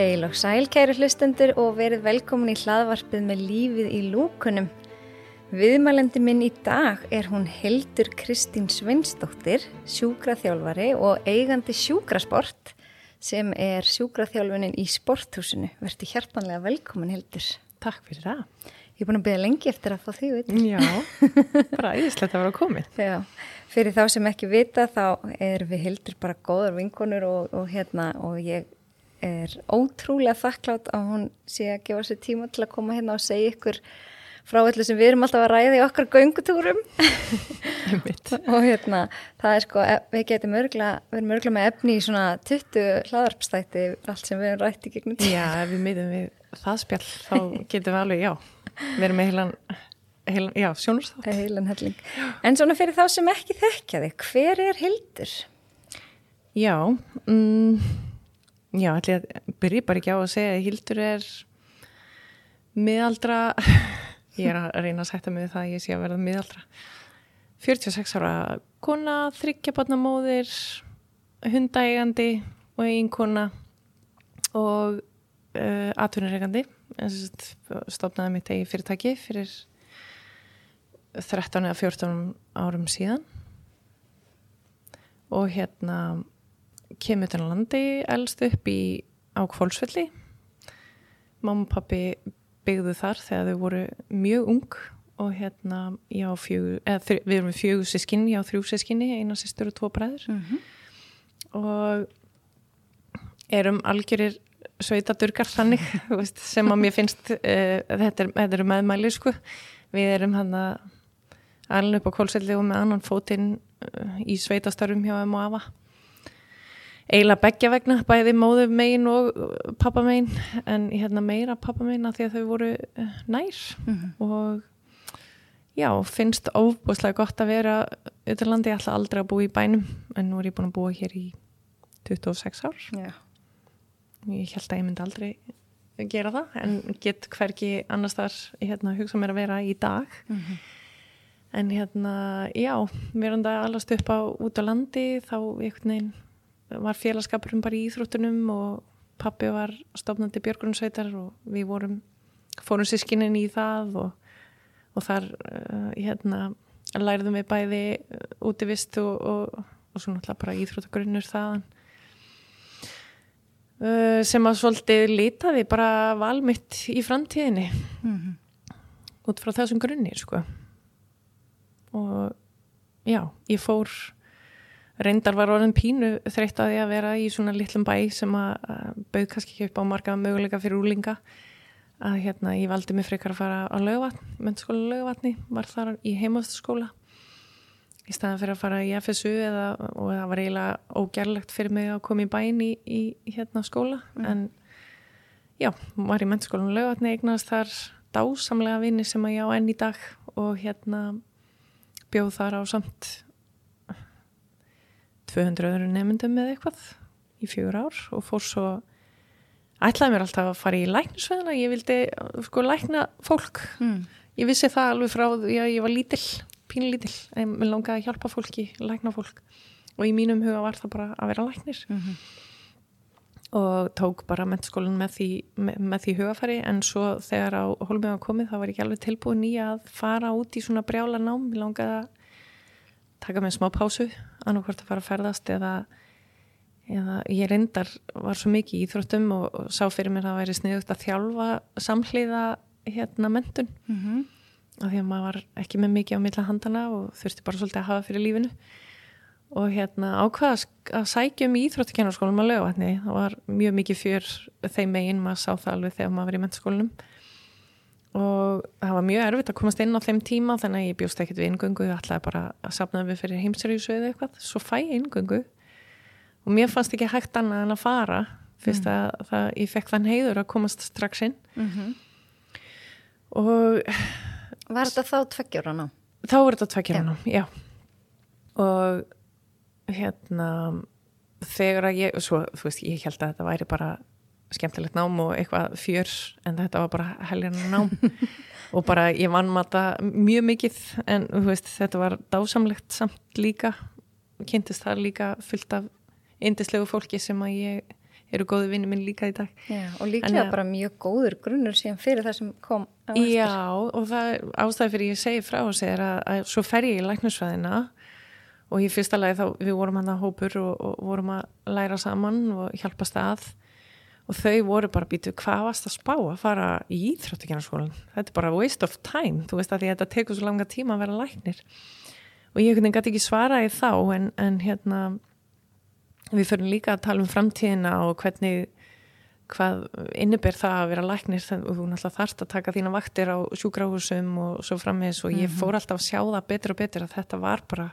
Heil og sæl kæru hlustendur og verið velkomin í hlaðvarpið með lífið í lúkunum. Viðmælendi minn í dag er hún Hildur Kristín Svinsdóttir, sjúkraþjálfari og eigandi sjúkrasport sem er sjúkraþjálfunin í sporthúsinu. Verði hjartanlega velkomin Hildur. Takk fyrir það. Ég er búin að byrja lengi eftir að fá því veit. Já, bara æðislegt að vera komið. Já, fyrir þá sem ekki vita þá er við Hildur bara góðar vinkonur og, og hérna og ég er ótrúlega þakklátt að hún sé að gefa sér tíma til að koma hérna og segja ykkur frá öllu sem við erum alltaf að ræða í okkar göngutúrum. Og hérna það er sko, við getum örgla við erum örgla með efni í svona 20 hlaðarpstætti allt sem við erum rætti gegnum Já, ef við miðum við það spjall þá getum við alveg, já við erum með heilan, heilan já, sjónustátt heilan helling. En svona fyrir þá sem ekki þekkja þig hver er Hildur? Já, mm Já, að byrja bara ekki á að segja að Hildur er miðaldra. Ég er að reyna að setja mig það að ég sé að verða miðaldra. 46 ára kona, þryggjabarnamóðir hundaegandi og eiginkona og uh, atvinnureikandi stofnaði mitt eigi fyrirtæki fyrir 13 eða 14 árum síðan. Og hérna kemur til landi, elst upp í ákvólsvelli mamma og pappi byggðu þar þegar þau voru mjög ung og hérna fjög, eða, við erum fjögur sískinni á þrjú sískinni, eina sýstur og tvo bræður. Mm -hmm. og erum algjörir sveitadurgar þannig sem að mér finnst uh, þetta, er, þetta eru meðmæli sko. Við erum hann að alveg upp á kólsvelli og með annan fótinn uh, í sveitastarfum hjá M og AFA eiginlega begja vegna, bæði móðu megin og pappa megin en hérna meira pappa megin að því að þau voru eh, nær mm -hmm. og já, finnst óbúslega gott að vera auðvitaðlandi, ég ætla aldrei að búa í bænum en nú er ég búin að búa hér í 26 ár já. ég held að ég myndi aldrei gera það, en get hverki annars þar, hérna, hugsa mér að vera í dag mm -hmm. en hérna, já, verðan það allast upp á út á landi þá einhvern veginn var félagskapurum bara í Íþróttunum og pappi var stofnandi Björgunsveitar og við vorum fórum sískinnin í það og, og þar uh, hérna læriðum við bæði uh, útivist og, og, og svo náttúrulega bara Íþróttagrunnur þaðan. Uh, sem að svolítið litaði bara valmitt í framtíðinni. Mm -hmm. út frá þessum grunnir sko. Og já, ég fór reyndar var orðin pínu þreytt að því að vera í svona litlum bæ sem að bauð kannski ekki upp á marga möguleika fyrir úlinga að hérna ég valdi mig frekar að fara á lögvatn, mennskóla lögvatni var þar í heimaðsskóla í staðan fyrir að fara í FSU eða, og það var eiginlega ógerlegt fyrir mig að koma í bæn í, í hérna skóla. Mm. en já, var í mennskólan lögvatni eignast þar dásamlega vini sem að ég á enn í dag og hérna bjóð þar á samt 200 öðru nefndum með eitthvað í fjögur ár og fór svo ætlaði mér alltaf að fara í læknisveðina ég vildi sko lækna fólk. Mm. ég vissi það alveg frá að ég var lítill, pínlítill en mér langaði að hjálpa fólki, lækna fólk. Og í mínum huga var það bara að vera læknir. Mm -hmm. og tók bara mennskólan með því með, með því hugafæri en svo þegar á hólmiða komið þá var ég ekki alveg tilbúin í að fara út í svona brjála nám, ég langaði að taka með smá pásu annarkvært að fara að ferðast eða, eða ég reyndar var svo mikið í Íþróttum og, og sá fyrir mér að það væri sniðugt að þjálfa samhliða hérna mentun mm -hmm. af því að maður var ekki með mikið á milla handana og þurfti bara svolítið að hafa fyrir lífinu. Og hérna ákvaða að sækja um í Íþróttukennarskólum að lögvatni það var mjög mikið fjör þeim megin maður sá það alveg þegar maður var í mentskólinum og það var mjög erfitt að komast inn á þeim tíma þannig að ég bjóst ekkert við ingöngu ég ætlaði bara að sapna við fyrir heimseriðsöðu eða eitthvað svo fæ ég ingöngu og mér fannst ekki hægt annað en að fara fyrst mm. að það, ég fekk þann heiður að komast strax inn mm -hmm. og Var þetta þá tveggjörana? Þá var þetta tveggjörana, já. já og hérna þegar að ég, svo, þú veist, ég held að þetta væri bara skemmtilegt nám og eitthvað fjör en þetta var bara helgjörna nám. Og bara ég vann matta mjög mikið en veist, þetta var dásamlegt samt líka. Kynntist það líka fullt af indislegu fólki sem að ég eru góði vinni minn líka í dag. Já, og líklega En, bara mjög góður grunnur síðan fyrir það sem kom á eftir. Já, og það ástæði fyrir ég segi frá þessi er að, að svo fer ég í læknusfæðina og í fyrsta lagi þá við vorum hann að hópur og, og vorum að læra saman og hjálpast að og þau voru bara býtu hvað varst að spá að fara í íþróttikjarnaskólan þetta er bara waste of time þú veist að því að þetta tekur svo langa tíma að vera læknir. Og ég gæti ekki svara í þá en, en hérna við förum líka að tala um framtíðina og hvernig hvað inniber það að vera læknir. Og þú náttúrulega þarft að taka þína vaktir á sjúkrahúsum og svo frammeðis og ég fór alltaf að sjá það betur og betur að þetta var bara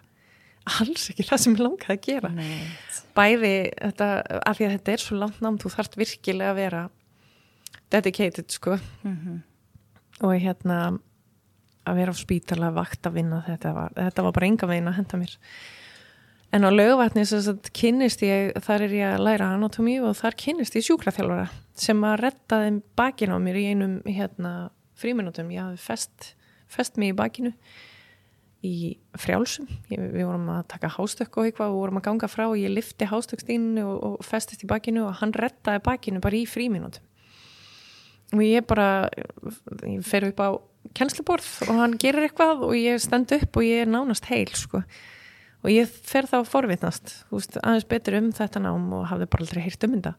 alls ekki það sem ég langaði að gera. Nei. Bæði þetta, af því að þetta er svo langt nám þú þarft virkilega að vera dedicated sko. Mhm. og hérna að vera á spítala vakt að vinna þetta var, þetta var bara enga veginn að henda mér. En á að kynnist ég, þar er ég að læra anatómi og þar kynnist ég sjúkraþjálfara sem að retta þeim bakin á mér í einum hérna fríminútum, ég hafði fest, fest mig í bakinu í frjálsum. Ég, við vorum að taka hástökk og eitthvað og vorum að ganga frá og ég lifti hástökkstíninu og, og festist í bakinu og hann rettaði bakinu bara í fríminútum og ég bara ég fer upp á kennsluborð og hann gerir eitthvað og ég stend upp og ég er nánast heil sko. Og ég fer þá forvitnast veist, aðeins betur um þetta nám og hafði bara aldrei heyrt um þetta.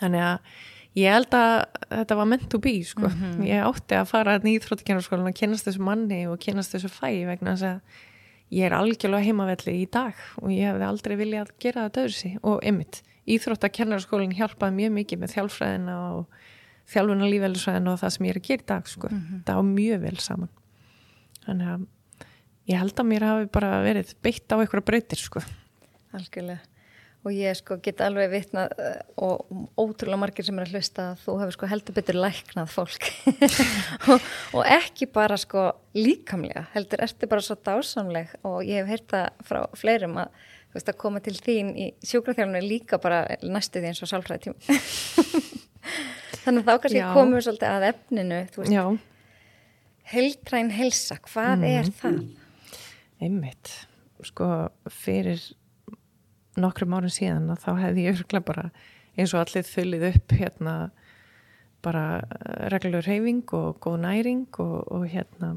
Þannig að ég held að þetta var meant to be sko. ég átti að fara í Íþróttikennarskólan og kynast þessu manni og kynast þessu fæ vegna þess að ég er algjörlega heimavelli í dag og ég hefði aldrei viljað gera það döðursi og ymmit, Íþróttakennarskólan hjálpaði mjög mikið með þjálfræðina og þjálfuna lífælisfræðina og það sem ég er að gera í dag sko. það á mjög vel saman þannig að ég held að mér hafi bara verið beitt á einhverja breytir sko. Algjörlega. Og ég sko get alveg vitnað uh, og ótrúlega margir sem er að hlusta að þú hefur sko heldur betur læknað fólk. Og, og ekki bara sko líkamlega, heldur ertu bara svo dásamleg. Og ég hef heyrt það frá fleirum að þú veist að koma til þín í sjúkraþjálfinu líka bara næstu því eins og sálfræði tíma. Þannig þá kannski komum við svolítið að efninu, þú veist, já, heldræn helsa, hvað er það? einmitt. Sko fyrir nokkrum árum síðan að þá hefði ég örgulega bara eins og allir þullið upp hérna bara reglur reyfing og góð næring og, og hérna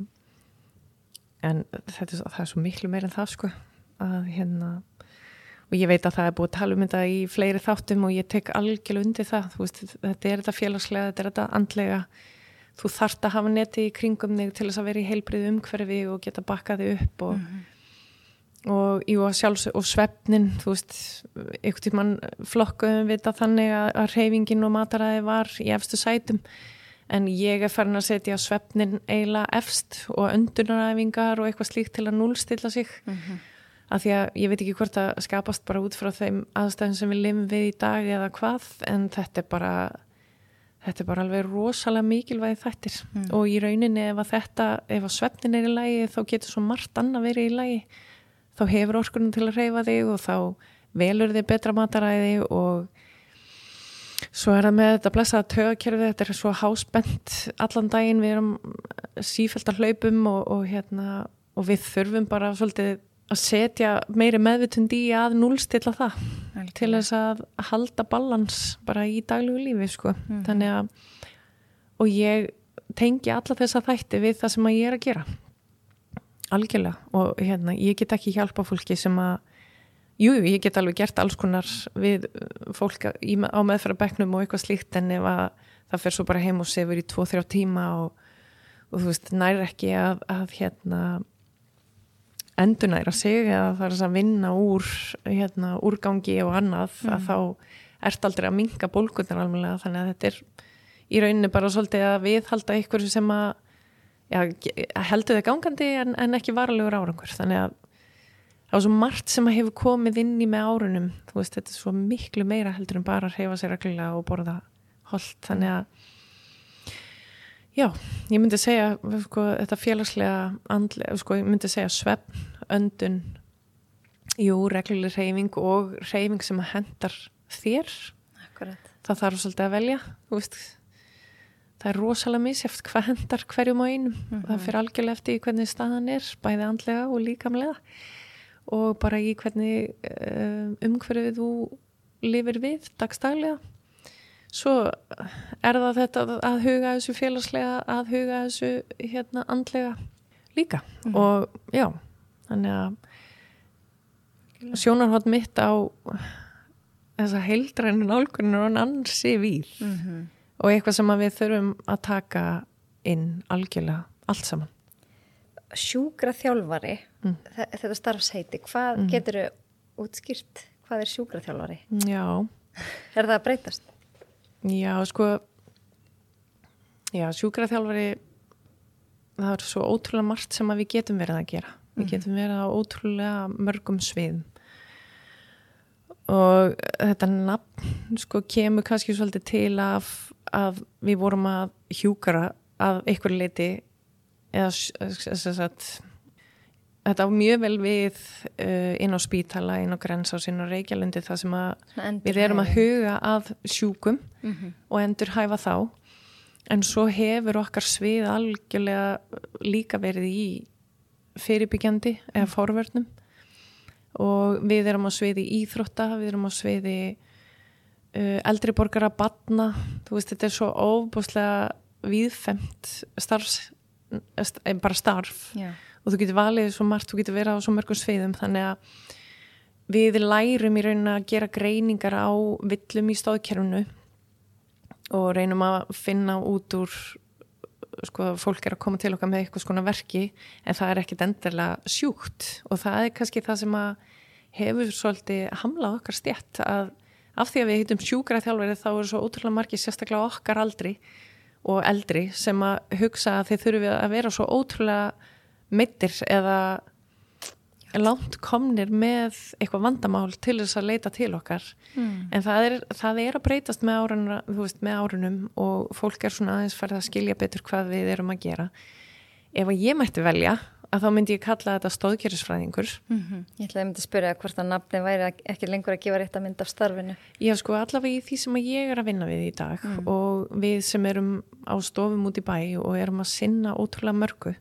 en þetta það er svo miklu meir en það sko að hérna og ég veit að það er búið tala um þetta í fleiri þáttum og ég tek algjörlega undir það veist, þetta er þetta félagslega, þetta er þetta andlega. Þú þarft að hafa neti í kringum þig til þess að vera í heilbrið umhverfi og geta bakkaði upp og, og, jú, og sjálfs og svefnin þú veist, ykkur tímann flokkuðum við þetta þannig að, að reyfingin og mataræði var í efstu sætum. En ég er farin að setja svefnin eiginlega efst og öndunaræfingar og eitthvað slíkt til að núlstilla sig. Af því að ég veit ekki hvort að skapast bara út frá þeim aðstæðum sem við lifum við í dag eða hvað en þetta er bara þetta er bara alveg rosalega mikilvægi þættir. Og í rauninni ef að þetta ef að svefnin er í lagi þá getur svo margt annað verið í lagi þá hefur orkunum til að reyfa þig og þá velur þig betra mataræði og svo er það með þetta blessaða tögakerfi þetta er svo hásbent allan daginn við erum sífælt að hlaupum og, og, hérna, og við þurfum bara svolítið að setja meiri meðvitund í að núlstilla það til þess að halda balans bara í daglegu lífi sko. þannig að og ég tengi alla þessa þætti við það sem að ég er að gera algjörlega. Og hérna, ég get ekki hjálpa fólki sem að jú, ég get alveg gert alls konar við fólk á meðfærabekknum og eitthvað slíkt en ef að það fer svo bara heim og sefur í 2-3 tíma og, og þú veist, næri ekki að, að hérna endurnæra sig eða það er að vinna úr hérna, úrgangi og annað að þá ert aldrei að minga bólkunar alveg þannig að þetta er í rauninni bara svolítið að viðhalda ykkur sem að heldur þið gangandi en, en ekki varalegur árangur. Þannig að það var svo margt sem að hefur komið inn í með árunum. Þú veist þetta er svo miklu meira heldur en bara að reyfa sér reglulega og borða holdt þannig að Já, ég myndi segja sko, þetta félagslega andlega, sko, ég myndi segja svefn, öndun jú, regluleg reyfing og reyfing sem að hendar þér. Akkurat. það þarf svolítið að velja þú veist það er rosalega misjæft hvað hendar hverjum á einum. Og það fyrir algjörlega eftir í hvernig staðan er bæði andlega og líkamlega og bara í hvernig um, umhverfið þú lifir við dagstælega svo er það þetta að huga þessu félagslega að huga þessu hérna andlega líka. Mhm. og já, þannig að sjónarhótt mitt á þessa heildrænu nálgunin og ansi víð. Mhm. Og eitthvað sem við þurfum að taka inn algjörlega allt saman Sjúkra þjálfari, Mm. þetta starfsheiti, hvað getur þau útskýrt? Hvað er sjúkra þjálfari? Já, Er það að breytast? já, sko já, sjúkraþjálfari það er svo ótrúlega margt sem við getum verið að gera við getum verið á ótrúlega mörgum sviðum og þetta nafn sko kemur kannski svolítið til af að við vorum að hjúkara að einhver leiti eða að þetta á mjög vel við uh, inn á spítala, inn á grensásinn og reykjalundi það sem við erum að huga að sjúkum Mhm. og endur hæfa þá. En svo hefur okkar svið algjörlega líka verið í fyrirbyggjandi eða forvörnum. Og við erum á sviði íþrótta, við erum á sviði eldri borgara batna, þú veist þetta er svo óbúslega víðfemt starfs, eh, bara starf Já. og þú getur valið svo margt, þú getur verið á svo mörgum sviðum þannig að við lærum í raunin að gera greiningar á villum í stóðkerfunu og reynum að finna út úr sko, fólk er að koma til okkar með eitthvað skona verki en það er ekkit endilega sjúkt og það er kannski það sem að hefur svolítið hamlað okkar stjætt að af því að við heitum sjúkra þjálfari þá eru svo ótrúlega margir sérstaklega okkar aldri og eldri sem að hugsa að þeir þurfi að vera svo ótrúlega meittir eða langt komnir með eitthvað vandamál til þess að leita til okkar Mm. en það er, það er að breytast með, árunna, veist, með árunum og fólk er svona aðeins farið að skilja betur hvað við erum að gera ef að ég mætti velja að þá myndi ég kalla þetta stóðgerisfræðingur Mm Ég ætlaði að myndi að spyrja hvort að nafni væri ekki lengur að gefa rétt að mynda af starfinu. Já, sko, allavega í því sem ég er að vinna við í dag og við sem erum á stofum út í bæ og erum að sinna ótrúlega mörgu.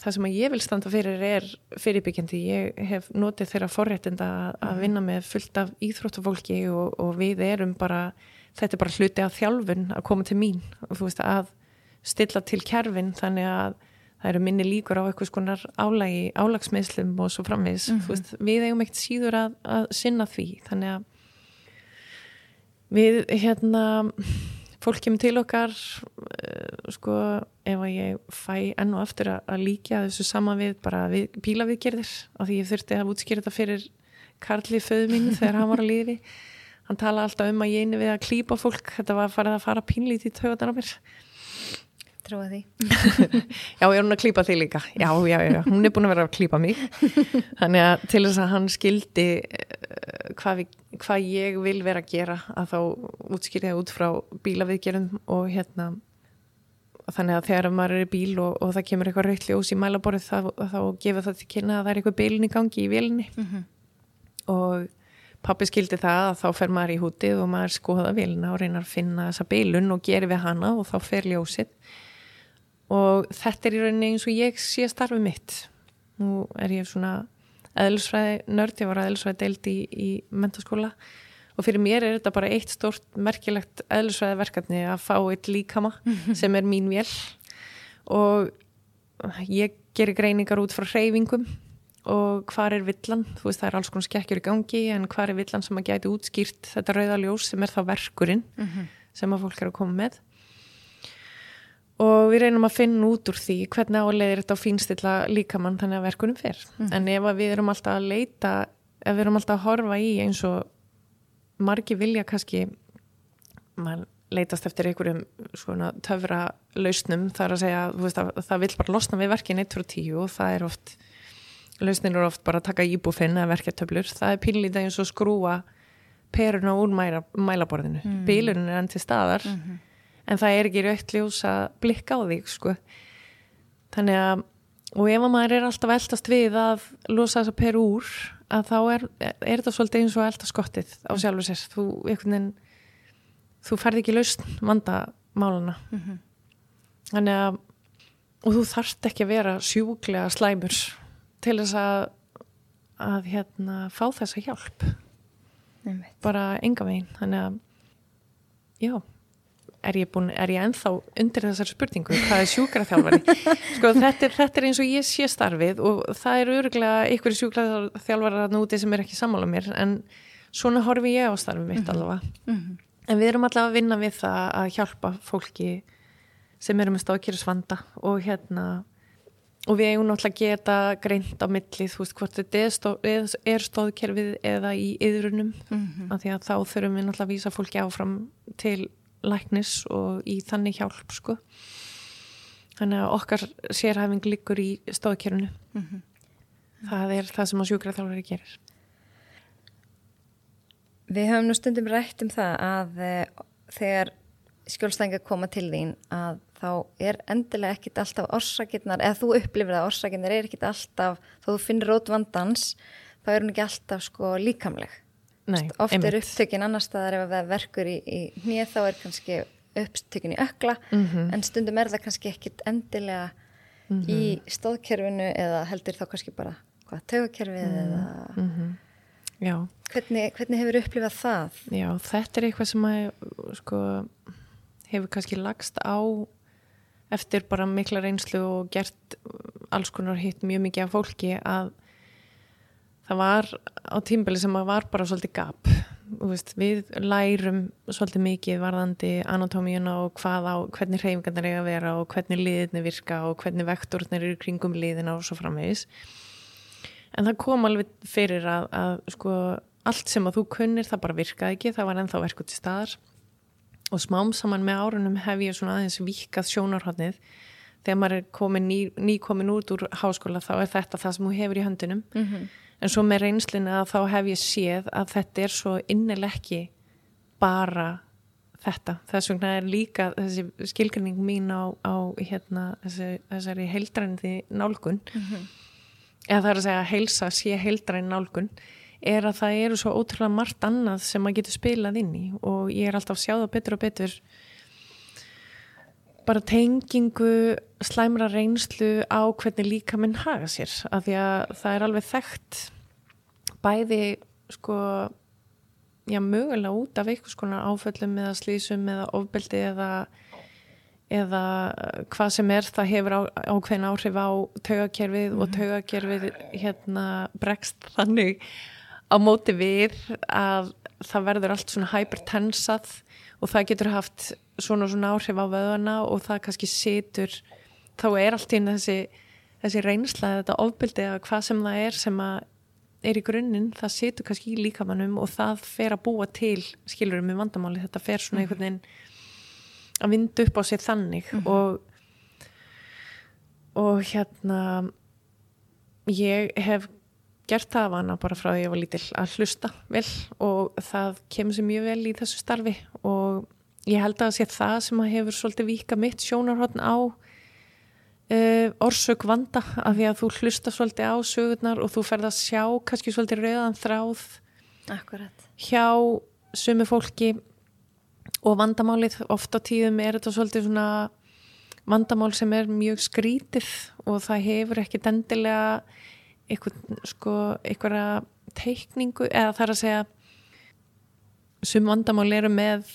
Það sem ég vil standa fyrir er fyrirbyggjandi. Ég hef notið þeirra forréttinda að, að vinna með fullt af íþróttafólki og, og við erum bara, þetta er bara hluti af þjálfun að koma til mín og þú veist að stilla til kerfin þannig að það eru minni líkur á eitthvað skonar álægi, álagsmeðslum og svo framvegis. Þú veist, við eigum ekkert síður að, að sinna því. Þannig að við hérna fólk kemur til okkar uh, sko ef að ég fæ enn og aftur að, að líka þessu sama við bara við, bílaviðgerðir af því ég þurfti að útskýra þetta fyrir Karli föðu mínu þegar hann var að lífi. Hann tala alltaf um að ég eini við að klípa fólk. Þetta var farið að fara pínlítið í taugarnar á mér Trúa því. Já, ég er hún að klípa þig líka. Já, já, já, hún er búin að vera að klípa mig. Þannig að til þess að hann skildi uh, hvað, við, hvað ég vil vera að gera að þá útskýrði það út frá bílaviðgerum og hérna þannig að þegar maður er í bíl og, og það kemur eitthvað rauðljós í mælaborið þá, þá gefur það til kynna að það er eitthvað bílin í gangi í vélinni Mhm. og pappi skildi það að þá fer maður í hútið og maður skoða vélina og reynar að finna þessa bílun og gerir við hana og þá fer ljósið og þetta er í rauninni eins og ég sé starfið mitt. Nú er ég svona eðlisfræði nörd, ég var eðlisfræði deild í, í mentaskóla og fyrir mér er þetta bara eitt stort merkilegt eðlisfræði verkefni að fá eitt líkama sem er mín vél. Og ég gerir greiningar út frá hreyfingum og hvar er villan, þú veist það er alls konar skekkjur í gangi en hvar er villan sem að gæti útskýrt þetta rauða ljós sem er þá verkurinn sem að fólk er að koma með og við reynum að finna út úr því hvernig áleiðir þetta á fínstilla líkamann þannig að verkunum fer. En ef að við erum alltaf að leita ef við erum alltaf að horfa í eins og margi vilja kannski maður leitast eftir einhverjum svona töfra lausnum þar að segja veist, að, það vil bara losna við verkin 1 frá 10 og það er oft lausnin eru oft bara að taka íbúfinn eða verkjartöflur, það er pínlítið eins og skrúa peruna úr mæla, mælaborðinu. Mm. bílurinn er enn til staðar en það er ekki raukt ljós að blikka á þig sko. Þannig að og ef að maður er alltaf eldast við að losa þessa peru úr að þá er, er þetta svolítið eins og eldast skottið á sjálfur sér. Þú, þú ferð ekki lausn vandamálana þannig að og þú þarft ekki að vera sjúklega slæmur til þess að að hérna fá þessa hjálp. Einmitt. bara enga veginn. Þannig að já, er ég, búin, er ég ennþá undir þessari spurningu, hvað er sjúkraþjálfari sko þetta er, þetta er eins og ég sé starfið og það er öruglega ykkur sjúkraþjálfari að núti sem er ekki sammála mér en svona horfi ég á starfið mitt Mhm. allavega Mhm. en við erum allavega að vinna við það að hjálpa fólki sem eru með stóðkjörusvanda og hérna og við eigum náttúrulega að geta greint á milli, þú veist hvort þetta er, stó, er stóðkerfið eða í yðrunum Mhm. af því að þá þurfum við náttúrulega að vísa fólki áfram til læknis og í þannig hjálp sko þannig að okkar sérhæfing liggur í stóðkerfinu Mhm. það er það sem að sjúkraþjálfari gerir Við höfum nú stundum rætt um það að e, þegar skjólstæðingar koma til þín að þá er endilega ekkit alltaf orsakirnar, eða þú upplifir að orsakirnar er ekkit alltaf, þó þú finnir rót vandans, þá er hún ekki alltaf sko líkamleg. Nei, Oft er einmitt. upptökin annar staðar ef það verkur í, í hnið þá er kannski upptökin í ökla Mhm. en stundum er það kannski ekkit endilega í stóðkerfinu eða heldur þá kannski bara hvað tögakerfið eða Mhm. Hvernig, hvernig hefur upplifað það? já, þetta er eitthvað sem að sko hefur kannski lagst á eftir bara mikla reynslu og gert alls konar hitt mjög mikið af fólki að það var á tímbili sem að var bara svolítið gap. Veist, við lærum svolítið mikið varðandi anatómíuna og hvað á, hvernig hreyfingarnir eiga að vera og hvernig liðinni virka og hvernig vektornir eru kringum liðina og svo framvegis. En það kom alveg fyrir að, að sko, allt sem að þú kunnir það bara virkaði ekki, það var ennþá verku til staðar. Og smám saman með árunum hef ég svona aðeins vikað sjónarhóttnið þegar maður er komin ný, ný komin út úr háskóla þá er þetta það sem þú hefur í höndunum. Mm -hmm. En svo með reynslinu að þá hef ég séð að þetta er svo innileg ekki bara þetta. Þess vegna er líka þessi skilgrinning mín á, á hérna, þessi, þessari heildrændi nálgun. Eða það er að segja að heilsa sé heildræn nálgun er að það eru svo ótrúlega margt annað sem maður getur spilað inn í. Og ég er alltaf að sjá það betur og betur bara tengingu slæmra reynslu á hvernig líka minn haga sér af því að það er alveg þekkt bæði sko já mögulega út af einhvers konar áföllum eða slísum eða ofbeldi eða eða hvað sem er það hefur á, ákveðin áhrif á taugakerfið og taugakerfið hérna bregst þannig á móti við að það verður allt svona hypertensað og það getur haft svona svona áhrif á vöðuna og það kannski situr þá er allt í þessi, þessi reynsla þetta ofbeldi eða hvað sem það er sem að er í grunninn, það situr kannski í líkamannum og það fer að búa til skilur með vandamáli, þetta fer svona einhvern veginn að vinda upp á sig þannig og og hérna ég hef gert það að vana bara frá því ég var lítil að hlusta vel og það kemur sér mjög vel í þessu starfi og ég held að það sé það sem að hefur svolítið vika mitt sjónarhóttn á uh, orsök vanda af því að þú hlusta svolítið á sögurnar og þú ferð að sjá kannski svolítið rauðan þráð Akkurat. hjá sumu fólki og vandamálið oft á tíðum er þetta svolítið svona vandamál sem er mjög skrítið og það hefur ekki dendilega eitthvað sko teikningu eða það er að segja sum vandamál eru með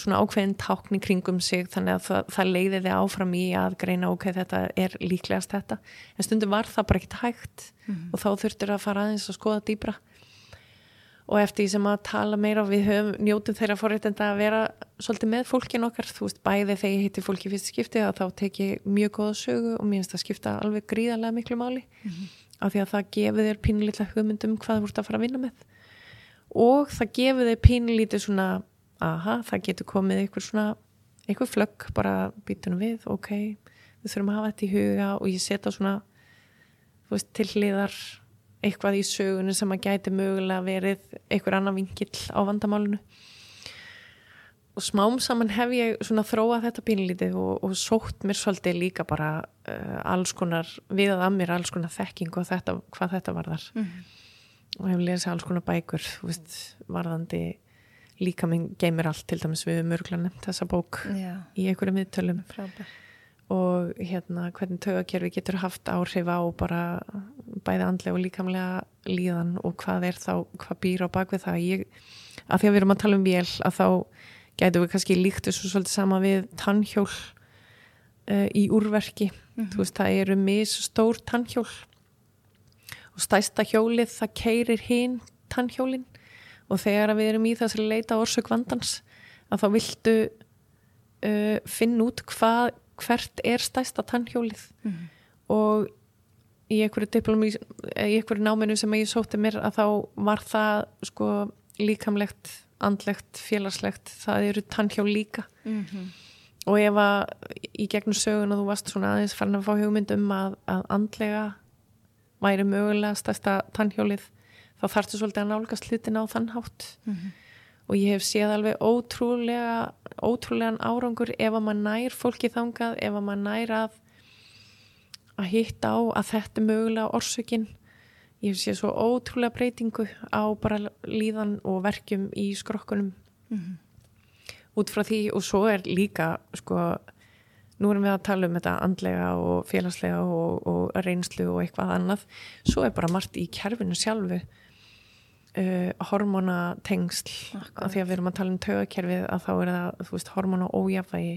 svona ákveðin tákni kringum sig þannig að það, það leiði þið áfram í að greina ok, þetta er líklegast þetta. En stundum var það bara ekkert hægt og þá þurftur að fara aðeins að skoða dýbra og eftir því sem að tala meira við höfum njótum þeirra forréttinda að vera svolítið með fólkin okkar, þú veist bæði þegar ég hitti fólki fyrst skipti að þá tek ég mjög góða sögu og mér finnst það skipta alveg gríðarlega miklu máli. Af því að það gefur þér pínlítið hugmyndum hvað þú ert að fara að vinna með. Og það gefur þér pínlítið svona aha, það getur komið einhver svona einhver flögg, bara býtunum við ok, við þurfum að hafa þetta í huga og ég setja svona þú veist, til hliðar eitthvað í sögunni sem að gæti mögulega verið einhver annan vingill á vandamálinu. Og smám saman hef ég svona þróað þetta pínlítið og, og sótt mér svolítið líka bara uh, alls konar, við að mér alls konar þekking og þetta, hvað þetta varðar. Og hef lesið alls konar bækur þú veist, varðandi líka minn geymir allt, til dæmis við mörgla nefnt þessa bók Já, í einhverjum viðtölum. Frábær. og hérna hvernig taugakerfi getur haft áhrif á bara bæði andlega og líkamlega líðan og hvað er þá, hvað býr á bakvið það. Ég, að því að við erum að tala um vél að þá gætu við kannski líkt þessu svolítið sama við tannhjól uh, í úrverki. Þú veist það eru mis stór tannhjól. Og stæsta hjólið það keirir hinn tannhjólin og þegar við erum í þess að leita orsök vandans að þá viltu uh, finna út hvað, hvert er stæsta tannhjólið Mhm. og í einhverju diplomi í einhverju náminu sem ég sótti mér að þá var það sko líkamlegt, andlegt, félagslegt það eru tannhjól líka Mhm. og ef að í gegnum sögun og þú varst svona aðeins farin að fá hugmynd um að, að andlega væri mögulega stærsta tannhjólið þá þarfstu svolítið að nálgast hlutin á þann hátt. Mhm. og ég hef séð alveg ótrúlega ótrúlegan árangur ef að maður nær fólki þangað, ef að maður nær að að hitta á að þetta er mögulega orsökin. Ég hef séð svo ótrúlega breytingu á bara líðan og verkjum í skrokkunum. Mhm. út frá því og svo er líka sko, nú erum við að tala um þetta andlega og félagslega og, og reynslu og eitthvað annað. Svo er bara margt í kerfinu sjálfu uh, hormonatengsl. Af því að við erum að tala um taugakerfið að þá er það, hormona ójafvægi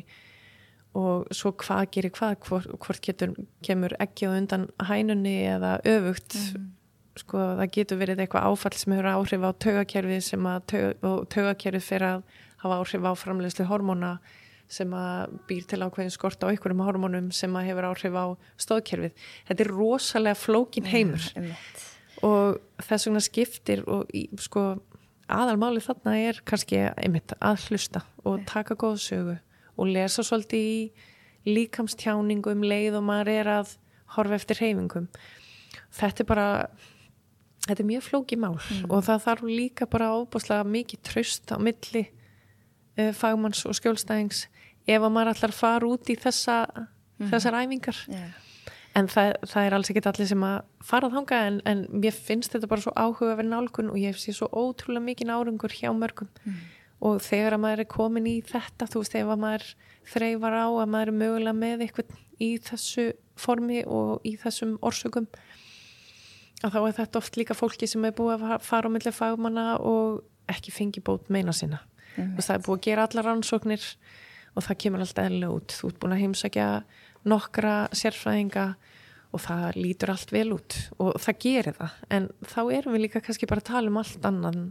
og svo hvað gerir hvað, hvort, hvort getur kemur ekki á undan hænunni eða öfugt. Sko það getur verið eitthvað áfall sem hefur áhrif á taugakerfið sem að taugakerfið fyrir að hafa áhrif á framleiðslu hormóna sem að býr til ákveðin skort á einhverjum hormónum sem að hefur áhrif á stóðkerfið. Þetta er rosalega flókin heimur. Einmitt. Og þess vegna skiptir og sko aðalmáli þarna er kannski einmitt að hlusta og taka góða sögu og lesa svolítið í líkamstjáningum leið og maður er að horfa eftir reyfingum þetta er bara þetta er mjög flóki mál og það þarf líka bara óbúslega mikið tröst á milli uh, fagmanns og skjólstæðings ef að maður ætlar að fara út í þessa, þessar æfingar. Já. En það, það er alls ekkert allir sem að fara þanga en, en mér finnst þetta bara svo áhuga verið nálgun og ég séð svo ótrúlega mikið árangur hjá mörgum. Og þegar að maður er komin í þetta þú veist ef að maður þreifar á að maður er mögulega með eitthvað í þessu formi og í þessum orsökum að þá er þetta oft líka fólki sem er búið að fara á milli fagmanna og ekki fengi bót meina sína Einmitt. og það er búið að gera allar rannsóknir og það kemur alltaf eðlilega út. Þú ert búin að heimsækja nokkra sérfræðinga og það lítur allt vel út og það gerir það. En þá erum við líka kannski bara að tala um allt annan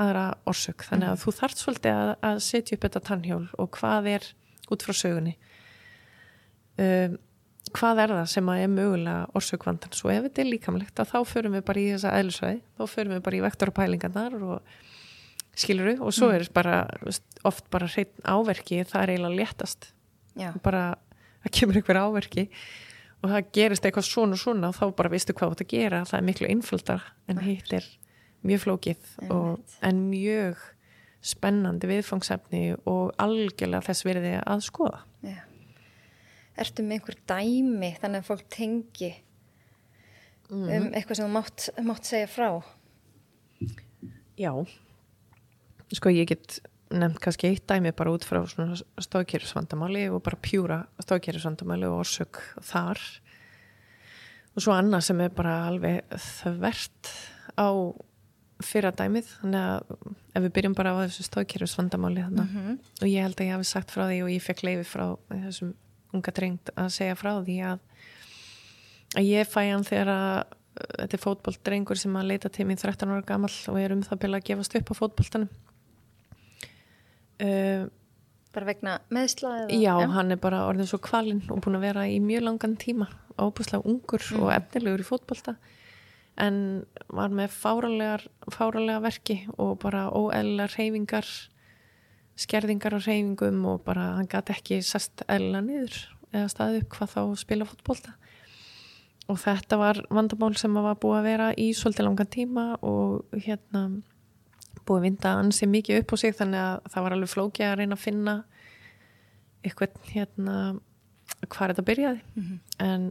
aðra orsök. Þannig að þú þarft svolítið að, að setja upp þetta tannhjól og hvað er út frá sögunni um, hvað er það sem að er mögulega orsökvandan svo ef þetta er líkamlegt að þá förum við bara í þessa eðlisvæði þá förum við bara í vektor og pælingarnar og skiluru og svo er bara oft bara hreinn áverki það er eiginlega léttast. Já. bara það kemur einhver áverki og það gerist eitthvað svona og svona og þá bara veistu hvað að gera. Það er miklu innföldar en hitt er mjög flókið og, en mjög spennandi viðfangsefni og algjörlega þess verði að skoða. Já. Ertu með einhver dæmi þannig að fólk tengi um eitthvað sem þú mátt, mátt segja frá? Já. Sko ég get nefnt kannski eitt dæmi bara út frá stóðkerfisvandamáli og bara pjúra stóðkerfisvandamáli og orsök þar. Og svo annað sem er bara alveg þvert á fyrra dæmið þannig að ef við byrjum bara á þessu stóðkerfisvandamáli þannig Mhm. og ég held að ég hafi sagt frá því og ég fekk leifi frá þessum unga drengt að segja frá því að, að ég fæ hann þegar að þetta er fótboltdrengur sem að leita til mín 13 ára gamall og er um það byrja að gefast upp á fótboltanum uh, Bara vegna meðsla já, hann er bara orðin svo kvalinn og búin að vera í mjög langan tíma óbúslega ungur og efnilegur í fótbolta en var með fáralegar, fáralega verki og bara óeðlar reyfingar skerðingar á reyfingum og bara hann gæti ekki sest eðla niður eða staðið upp hvað þá spila fótbolta. Og þetta var vandamál sem var búið að vera í svolítið langan tíma og hérna búið vinda ansi mikið upp á sig þannig að það var alveg flókið að reyna að finna eitthvað hérna hvað þetta byrjaði. En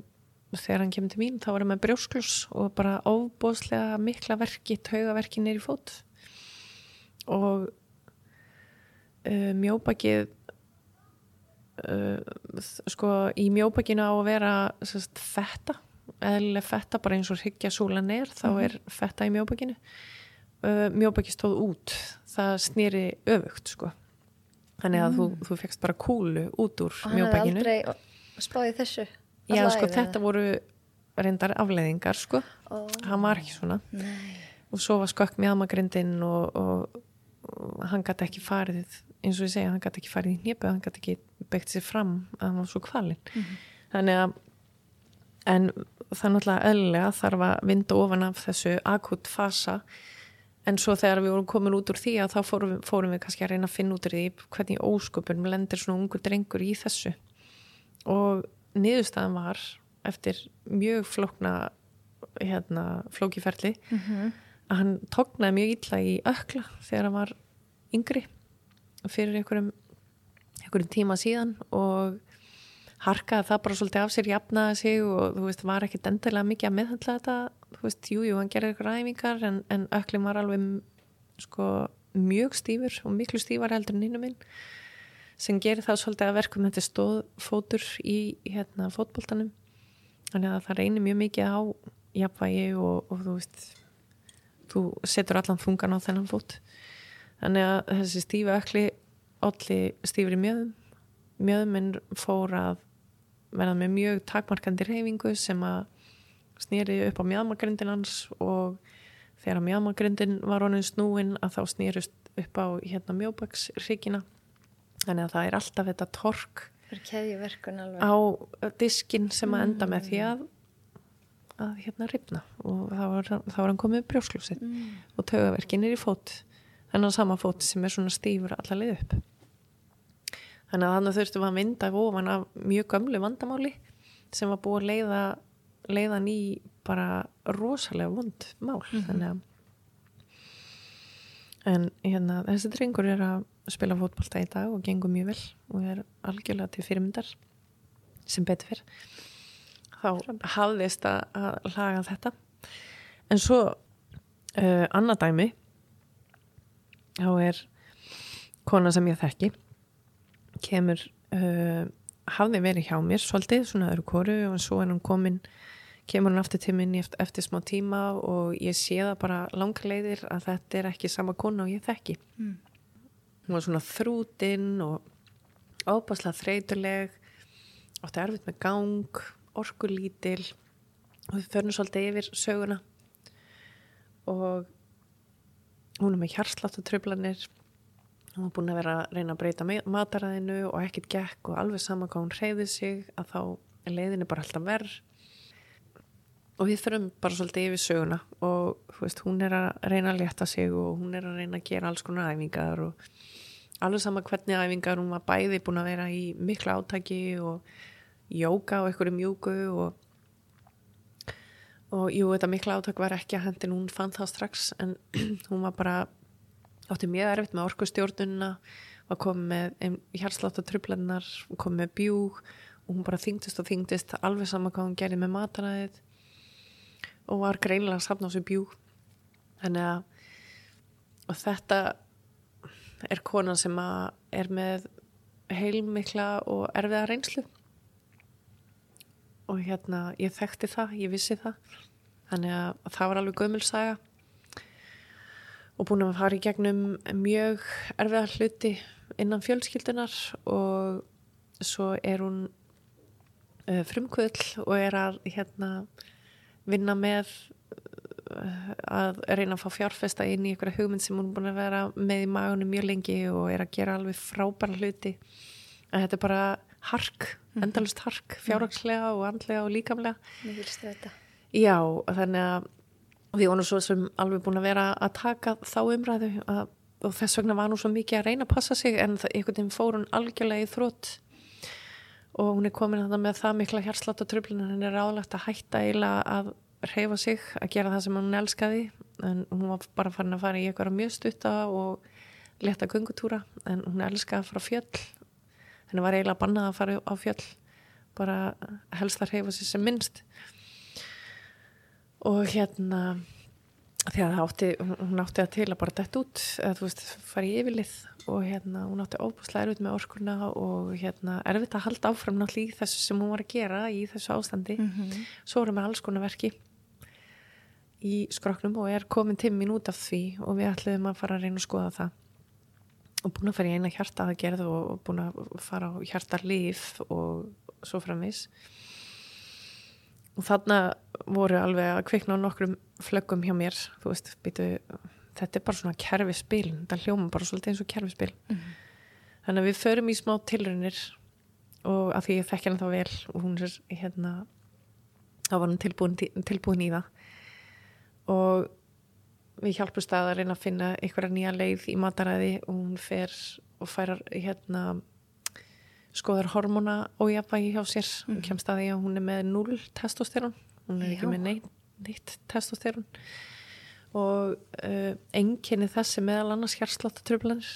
þegar hann kemur til mín þá var hann með brjósklus og bara óbóðslega mikla verki, taugaverki nýri fót. Og uh, mjóbakið uh, sko í mjóbakinu á að vera sérst, fetta eðlileg fetta bara eins og hyggja súlan er þá er fetta í mjóbakinu uh, mjóbaki stóð út. Það snýri öfugt sko. Þannig að þú, þú fegst bara kúlu út úr og hann hefði aldrei spáðið þessu já sko þetta voru reyndar afleiðingar sko. Ó. hann var ekki svona. Nei. og svo var skökk mjadmagrindin og, og, og hann gæti ekki farið eins og ég segja, hann gæti ekki farið í hnépu hann gæti ekki byggt sér fram að hann var svo kvalinn. Þannig að en það er náttúrulega eðlilega þarf að vinda ofan af þessu akut fasa en svo þegar við vorum komin út úr því að þá fórum við, fórum við kannski að reyna að finna út úr því hvernig ósköpun lendir svona ungur drengur í þessu og niðurstaðan var eftir mjög flókna hérna, flókiferli Mhm. að hann tóknaði mjög illa í ökla þegar hann var yngri fyrir einhverjum, einhverjum tíma síðan og harkaði það bara svolítið af sér jafnaði sig og þú veist, var ekkit endilega mikið að meðhandla þetta, þú veist, jú, jú, hann gerði eitthvað ræfingar en, en öklin var alveg sko mjög stífur og miklu stífar heldur en hinnu minn sem gerir það svolítið að verkum þetta stóð fótur í hérna fótboltanum. Þannig að það reynir mjög mikið á jafnvægi og, og þú veist þú setur allan þungan á þennan fót. Þannig að þessi stífi ökli allir stífur í mjöðum mjöðuminn fór að verða með mjög takmarkandi reyfingu sem að snýri upp á mjöðmagrindin hans og þegar mjöðmagrindin var honin snúin að þá snýrust upp á hérna mjóbaksríkina þannig að það er alltaf þetta tork á diskin sem að enda með því að að hérna ripna og þá var, þá var hann komið brjósklúsið mm. og taugaverkin er í fót. Þennan sama fót sem er svona stífur allaveg upp. Þannig að þannig þurftum við að mynda ofan af mjög gömlu vandamáli sem var búið að leiða leiðan í bara rosalega vond mál þannig að en hérna þessi drengur er að spila fótbolta í dag og gengur mjög vel og er algjörlega til fyrirmyndar sem betur fyrr þá hafðist að, að laga þetta. En svo uh, annað dæmi. Þá er kona sem ég þekki kemur uh, hafði verið hjá mér svolítið, svona öðru kóru og svo er hún komin kemur hún aftur til minni eftir, eftir smá tíma og ég sé það bara langa leiðir að þetta er ekki sama kona og ég þekki. Mm. hún var svona þrútin og ábáslega þreytuleg átti erfitt með gang orkulítil og við förum svolítið yfir söguna. Og hún er með hjarsláttutröflanir hún var búin að vera að reyna að breyta ma- mataræðinu og ekkert gekk og alveg sama hvað hún hreyði sig að þá er leiðinni bara alltaf verð og við förum bara svolítið yfir söguna og veist, hún er að reyna að létta sig og hún er að reyna að gera alls konar æfingar og alveg sama hvernig æfingar hún var bæði búin að vera í mikla átaki og jóka og einhverju mjúku og og jú, þetta mikla átak var ekki að hendin hún fann það strax en hún var bara átti mjög erfitt með orkustjórnuna var komið með hjarsláttartrublennar komið með bjúg og hún bara þyngdist og þyngdist alveg sama hvað hún gerði með mataræðið og var greinilega að safna á sig bjúg. Þannig að og þetta er konan sem að er með heilmikla og erfiða reynslu. Og hérna ég þekkti það, ég vissi það. Þannig að það var alveg gömulsaga og búin að fara í gegnum mjög erfiða hluti innan fjölskyldunar og svo er hún uh, frumkvöld og er að hérna vinna með uh, að reyna að fá fjárfesta inn í einhverja hugmynd sem hún er búin að vera með í magunum mjög lengi og er að gera alveg frábæra hluti. En þetta er bara hark, endalust hark fjárhagslega og andlega og líkamlega. Já, þannig að við vorum svo sem alveg búin að vera að taka þá umræðu að, og þess vegna var nú svo mikið að reyna að passa sig en það, einhvern veginn fór hún algjörlega í þrótt og hún er komin að það með það mikla hjarslátt og tröflun henni er ráðlegt að hætta eiginlega að reyfa sig, að gera það sem hún elskaði. En hún var bara farin að fara í eitthvað mjög stutta og leta göngutúra. En hún elskaði að fara fjöll. Henni var eiginlega bannað að fara á fjöll. Bara helst að reyfa sig sem minnst. Og hérna því að það átti, hún átti að til að bara dett út eða þú veist, fara í yfirlið og hérna hún átti óbúslega erfitt með orkurna og hérna erfitt að halda áfram náttúrulega í þessu sem hún var að gera í þessu ástandi. Mhm. svo erum við alls konar verki í skroknum og er komin tímin út af því og við ætlum að fara að reyna að skoða það. Og búin að fara í eina hjarta aðgerð og búin að fara á hjartarlif og svo framvis og þarna voru alveg að kvikna á nokkrum flöggum hjá mér. Þú veist, býtu þetta er bara svona kerfispil, þetta hljóma bara svolítið eins og kerfispil. Þannig að við förum í smá tilraunir og að því ég þekki hana þá vel og hún er hérna þá var hún tilbúin, tilbúin í það. Og við hjálpumst að reyna að finna einhverja nýja leið í mataræði og hún fer og færar hérna skoðar hormona ójafvægi hjá sér. Mm. og kemst að því að hún er með 0 testosterón. Hún er Já. ekki með neitt, neitt testosterón. Og uh, enginni þessi meðal annars hjarsláttatrublunir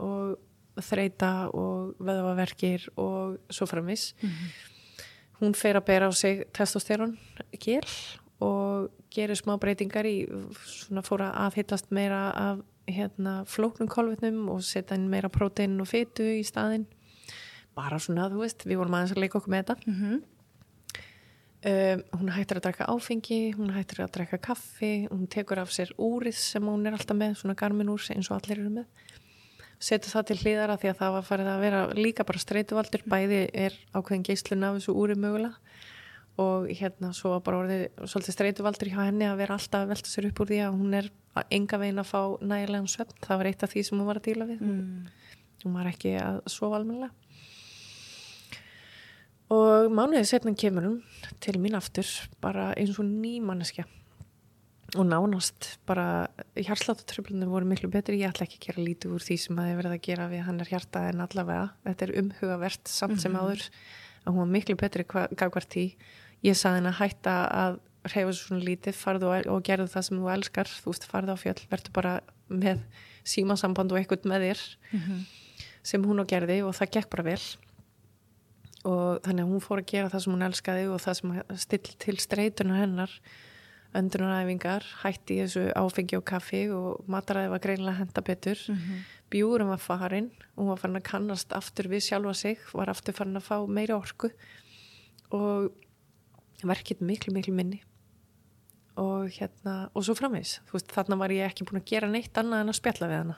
og þreita og veðvaverkir og svo framvis hún fer að bera á sig testosterón gel og gerir smá breytingar í svona fóra aðhittast meira af hérna flóknum kolvetnum og setja inn meira prótein og fytu í staðinn bara svona, þú veist, við vorum aðeins að leika okkur með þetta Mhm. Um, hún hættir að drekka áfengi, hún hættir að drekka kaffi, hún tekur af sér úrið sem hún er alltaf með, svona garmin úr eins og allir eru með. Setur það til hliðara því að það var farið að vera líka bara streytuvaldur, bæði er ákveðin geislun af þessu úrið mögulega og hérna svo bara orðið svolítið streytuvaldur hjá henni að vera alltaf að velta sér upp úr því að hún er að enga veginn að fá nægilegan svefn, það var eitt af því sem hún var að díla við, Mm. hún var ekki að sofa almennilega og mánuðið setna kemur hún til mín aftur bara eins og nýmanneskja og nánast bara hjarsláttutröflunum voru miklu betri. Ég ætla ekki að gera lítið úr því sem að ég verið að gera við hann er hjarta en allavega. Þetta er umhugavert samt sem áður. Að hún var miklu betri gagvart því. Ég saði henni að hætta að reyfa svo svona lítið, farðu og, og gerðu það sem þú elskar, þú veist, farðu á fjöll. Verður bara með símasamband og eitthvað með þér Mhm. sem hún og gerði og það gekk bara vel og þannig að hún fór að gera það sem hún elskaði og það sem still til streytuna hennar öndunaræfingar, hætti þessu áfengi og kaffi og mataræði var greinilega henda betur. Mhm. bjúrum var farin og hún var farin að kannast aftur við sjálfa sig, var aftur farin að fá meiri orku og verkið miklu miklu minni. Og hérna og svo framvegs, þarna var ég ekki búin að gera neitt annað en að spjalla við hana.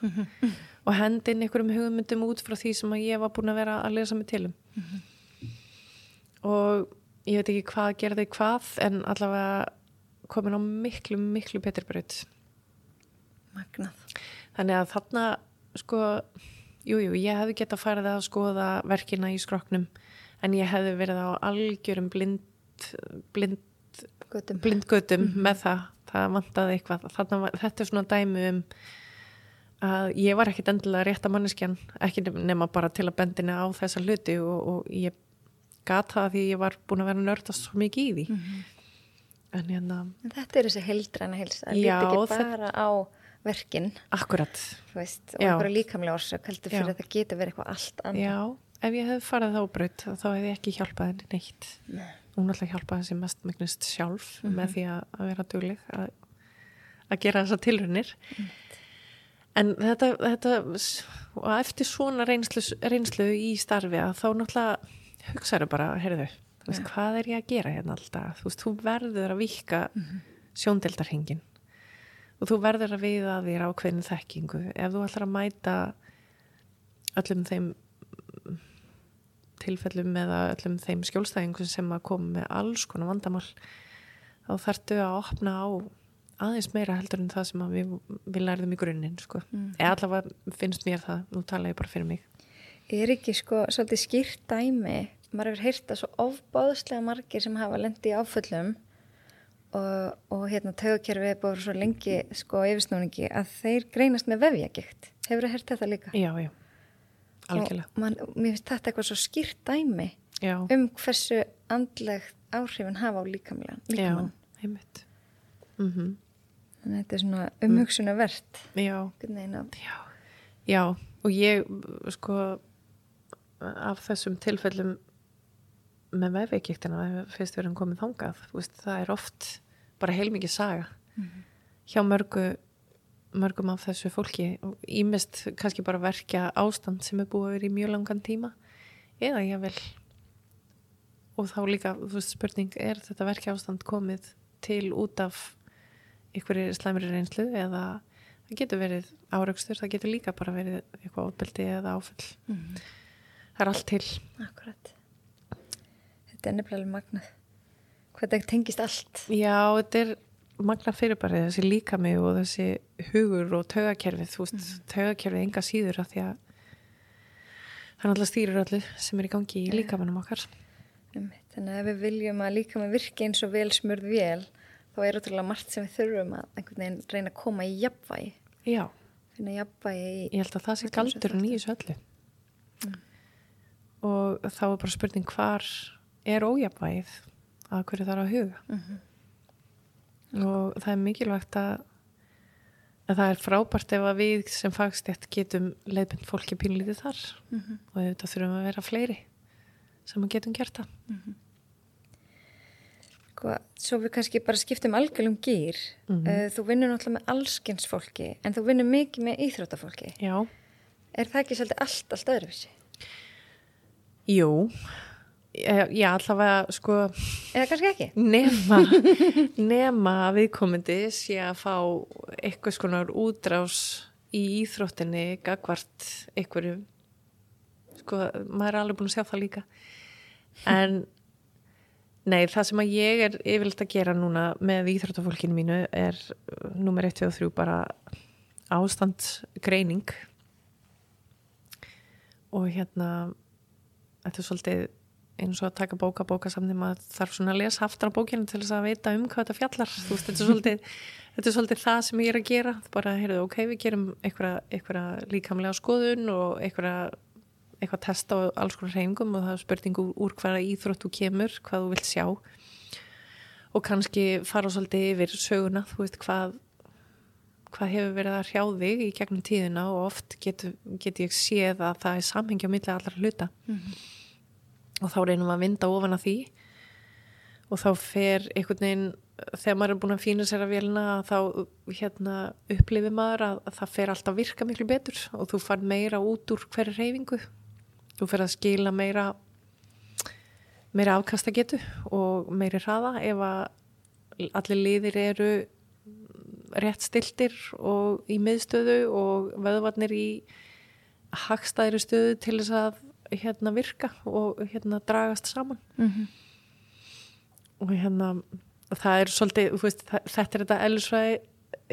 Og hendi inn einhverjum hugmyndum út frá því sem að ég var búin að vera að lesa mig til um og ég veit ekki hvað gerði hvað en allavega komin á miklu miklu betur braut Magnað. þannig að þarna sko, jújú, jú, ég hefði gett að fara það að skoða verkina í skroknum en ég hefði verið á algjörum blind blind, Gutum. blindgötum með það, það vantaði eitthvað þarna, þetta er svona dæmi um að ég var ekkit endilega rétta manneskjan, ekki nema bara til að bendina á þessa hluti og, og ég gat það því ég var búin að vera nördast svo mikið í því. En hérna, En þetta er þessi heildræna heilsa, að Já, líta ekki bara á verkin, akkurat. Veist, og einhverja líkamlega orsök, heldur fyrir Já. að það geta verið eitthvað allt annað. Já, ef ég hefði farið þá braut þá hefði ég ekki hjálpað henni neitt. Nei. hún alltaf hjálpaði þessi mest megnist sjálf með því að, að vera dugleg að, að gera þessa tilrunir en þetta, þetta og eftir svona reynslu, reynslu í starfi að þá náttúrulega hugsaðu bara, heyrðu þú veist, hvað er ég að gera hérna alltaf? Þú veist, þú verður að vika mm sjóndeldarhingin og þú verður að viða að þér ákveðin þekkingu. Ef þú ætlar að mæta öllum þeim tilfellum eða öllum þeim skjólstæðingum sem að koma með alls konar vandamál þá þarftu að opna á aðeins meira heldur en það sem við, við lærðum í grunninn sko. Mm. eða allavega finnst mér það nú tala ég bara fyrir mig Er ekki sko svolítið skýrt dæmi, maður hefur heyrt að svo ofbáðslega margir sem hafa lendi í áföllum og, og hérna tögukerfið er búið svo lengi sko yfirsnúningi að þeir greinast með vefjagikt. Hefur það heyrt þetta líka? já, já, algjörlega man, mér finnst þetta eitthvað svo skýrt dæmi já, um hversu andlegt áhrifin hafa á líkamlega. já, líkamann. einmitt mm Þannig að þetta er svona umhugsunavert. já, já já, og ég sko af þessum tilfellum með vefveikiktina fyrst við erum komið þangað veist, það er oft bara heilmikið saga hjá mörgu mörgum af þessu fólki ímest kannski bara verkja ástand sem er búið að vera í mjög langan tíma eða ég vel og þá líka, þú veist, spurning er þetta verkja ástand komið til út af ykkur slæmri reynslu eða það getur verið áraugstur, það getur líka bara verið eitthvað ofbeldi eða áfell Mm. Það er allt til Akkurat. Þetta er nefnilega magnað. Hvað þetta tengist allt. Já, þetta er magna fyrirbærið, þessi líkami og þessi hugur og taugakerfið, þú veist, Mhm. taugakerfið enga síður af því að það er alltaf stýrir öllu sem er í gangi í líkamanum okkar. Þannig að ef við viljum að líka með virki eins og vel smurð vel, þá er ótrúlega margt sem við þurfum að einhvern veginn reyna að koma í jafnvægi. Já, jafnvægi í... ég held að það sé galdurinn í þessu öllu. Og þá er bara spurning hvar er ójafvægið að hverju þarf að huga. Mhm. Og það er mikilvægt að, að það er frábært ef að við sem fagstjætt getum leiðbind fólki pínlítið þar. Mhm. og þetta þurfum að vera fleiri sem að getum gert það Sko, svo við kannski bara skiptum algjörlum gýr. Mhm. Uh, þú vinnur náttúrulega með allskins fólki, en þú vinnur mikið með íþróttafólki. Já, Er það ekki svolítið allt, allt öðruvísi? Jú. Eh, Já, allavega sko Eða kannski ekki? nema nema viðkomandi sé að fá eitthvað skonar útrás í íþróttinni gagvart einhverju. Sko, maður er alveg búin að sjá það líka. En nei, það sem að ég er yfirleitt að gera núna með íþróttafólkinu mínu er nummer 1, 2 og 3 bara ástandsgreining. Og hérna þetta er svolítið eins og að taka bóka bókasamni maður þarf svona að lesa aftur á bókinu til þess að veita um hvað þetta fjallar. Veist, þetta er svolítið, þetta er svolítið það sem ég er að gera. Bara, heyrðu, ok, við gerum einhverja, líkamlega skoðun og einhverja testa á alls konar reyningum og það er spurningu úr hvaða íþrótt þú kemur, hvað þú vilt sjá. Og kannski fara svolítið yfir söguna, þú veist hvað hvað hefur verið að hrjá þig í gegnum tíðina og oft get, get ég séð að það er samhengi á milli allra hluta. Og þá reynum við að vinda ofan að því. Og þá fer einhvern veginn þegar maður er búin að fína sér að vélina þá hérna, upplifir maður að, að það fer alltaf virka miklu betur. Og þú far meira út úr hverju reyfingu þú fer að skila meira meira afkastagetu og meiri hraða ef að allir liðir eru rétt stiltir og í miðstöðu og vöðvarnir í hagstæðri stöðu til þess að hérna virka og hérna dragast saman. Mm og hérna það er svolítið, veist, það, þetta er þetta ellisvæði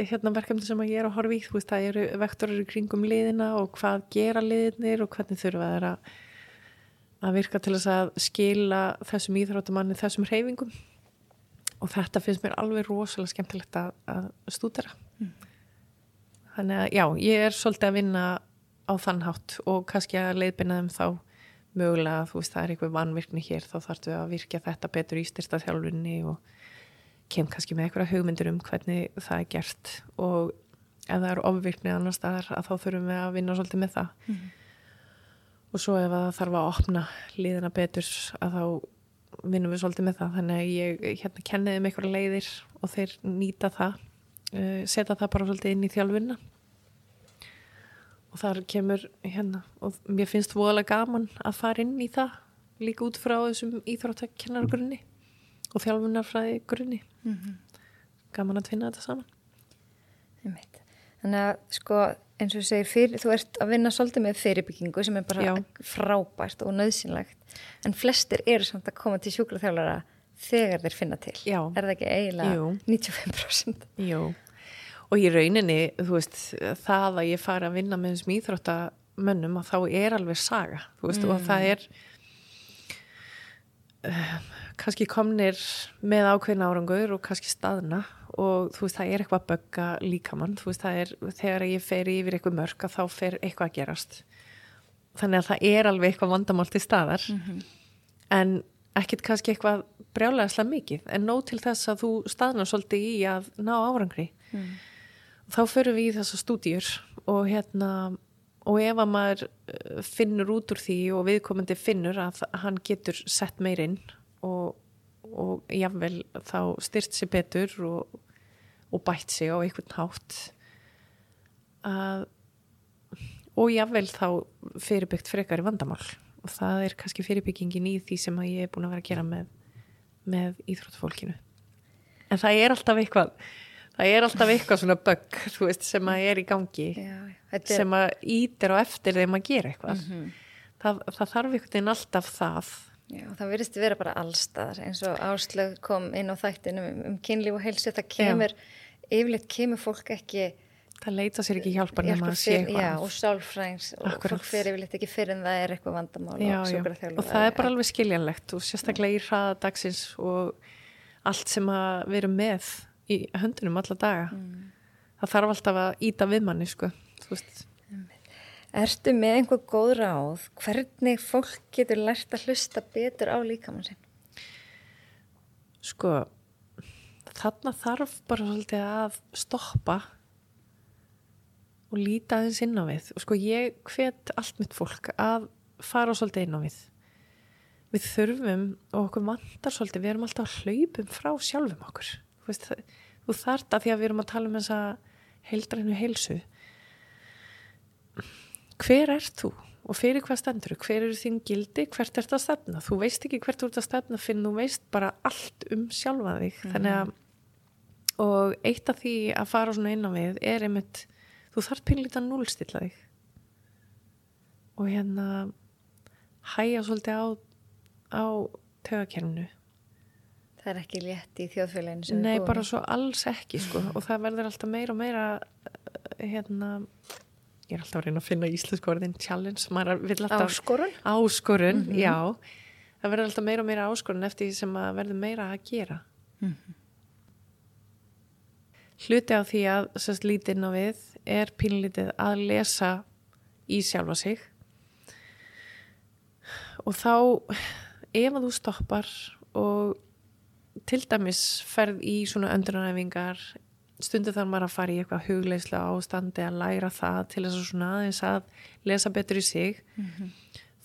hérna verkefni sem að ég er að horfa í, þú veist, það eru vektorir í kringum liðina og hvað gera liðinir og hvernig þurfa þeir að að virka til þess að skila þessum íþróttamanni þessum hreyfingum og þetta finnst mér alveg rosalega skemmtilegt að, að stúdera. Þannig að já, ég er svolítið að vinna á þann hátt og kannski að leiðbina þeim þá mögulega, þú veist, það er eitthvað vanvirkni hér þá þarftu að virkja þetta betur í styrsta þjálfunni og kem kannski með eitthvað hugmyndur um hvernig það er gert. Og ef það er ofvirkni annar staðar að þá þurfum við að vinna svolítið með það. Og svo ef það þarf að opna liðina betur að þá vinnum við svolítið með það þannig að ég hérna kenniði með eitthvað leiðir og þeir nýta það uh, setja það bara svolítið inn í þjálfunna og þar kemur hérna og mér finnst voðalega gaman að fara inn í það líka út frá þessum íþróttakennargrunni og þjálfunarfræði grunni gaman að tvinna þetta saman. Þannig að sko eins og segir, fyrir, þú ert að vinna svolítið með fyrirbyggingu sem er bara Já. frábært og nöðsynlegt en flestir eru samt að koma til sjúkraþjálfara þegar þeir finna til. Já. Er það ekki eiginlega Jú. 95%? Jú, og í rauninni þú veist, það að ég fara að vinna með þessum íþróttamönnum að þá er alveg saga, þú veist, og það er um, kannski komnir með ákveðin árangur og kannski staðna og þú veist, það er eitthvað að bögga líkamann, þú veist, það er þegar ég fer yfir eitthvað mörg að þá fer eitthvað að gerast. Þannig að það er alveg eitthvað vandamál til staðar en ekkit kannski eitthvað brjálega slega mikið en nóg til þess að þú staðnar svolítið í að ná árangri. Þá förum við í þessa stúdíur og hérna og ef að maður eh, finnur út úr því og viðkomandi finnur að hann getur sett meir inn og, og jáfnvel þá styrt sér betur og, og bætt sig á einhvern hátt að og jável þá fyrirbyggt frekar í vandamál. Og það er kannski fyrirbyggingin í því sem ég er búin að vera að gera með, með íþróttfólkinu en það er alltaf eitthvað það er alltaf eitthvað svona bögg sem að er í gangi Já, er... sem að ítir á eftir þeim að gera eitthvað. Mm -hmm. það, það þarf einhvern veginn alltaf það Já, það verðist vera bara allstaðar eins og áslög kom inn á þættinu um, um kynlíf og helsu, það kemur Já. yfirleitt kemur fólk ekki það leita sér ekki hjálpar nema að sé eitthvað já, og sálfræns og fólk fyrir yfirleitt ekki fyrir en það er eitthvað vandamál já, og, og það er bara alveg skiljanlegt og sérstaklega í hraðadagsins og allt sem að vera með í höndunum alla daga. Mm. það þarf alltaf að íta við manni sko Ertu með einhver góð ráð hvernig fólk getur lært að hlusta betur á líkamann sinn? Sko þarna þarf bara svolítið að stoppa og líta aðeins inn á við. Og sko ég hvet allt mitt fólk að fara svolítið inn á við. Við þurfum og okkur vantar svolítið, við erum alltaf að hlaupum frá sjálfum okkur. Þú, þú þart að því að við erum að tala um þessa heildrænu heilsu hver er þú og fyrir hvað stendur þú, hver eru þín gildi? Hvert ert að stefna, þú veist ekki hvert þú ert að stefna finn þú veist bara allt um sjálfa þig, mm. þannig að og eitt af því að fara svona inn á við er einmitt þú þarf pinlítið að núlstilla þig. Og hérna hæja svolítið á, á tögakerfinu Það er ekki létt í þjóðfélaginu Nei, bara svo alls ekki sko. Og það verður alltaf meira og meira hérna ég er alltaf að reyna að finna íslensku orðin challenge Áskorun Áskorun, mm -hmm. já það verður alltaf meira og meira áskorun eftir því sem að verður meira að gera mm -hmm. Hluti á því að sérst lítinn á við er pínlítið að lesa í sjálfa sig og þá ef að þú stoppar og til dæmis ferð í svona öndrunæfingar stundu þarf maður að fara í eitthvað hugleislega ástandi að læra það til þess að svona aðeins að lesa betur í sig. Mm -hmm.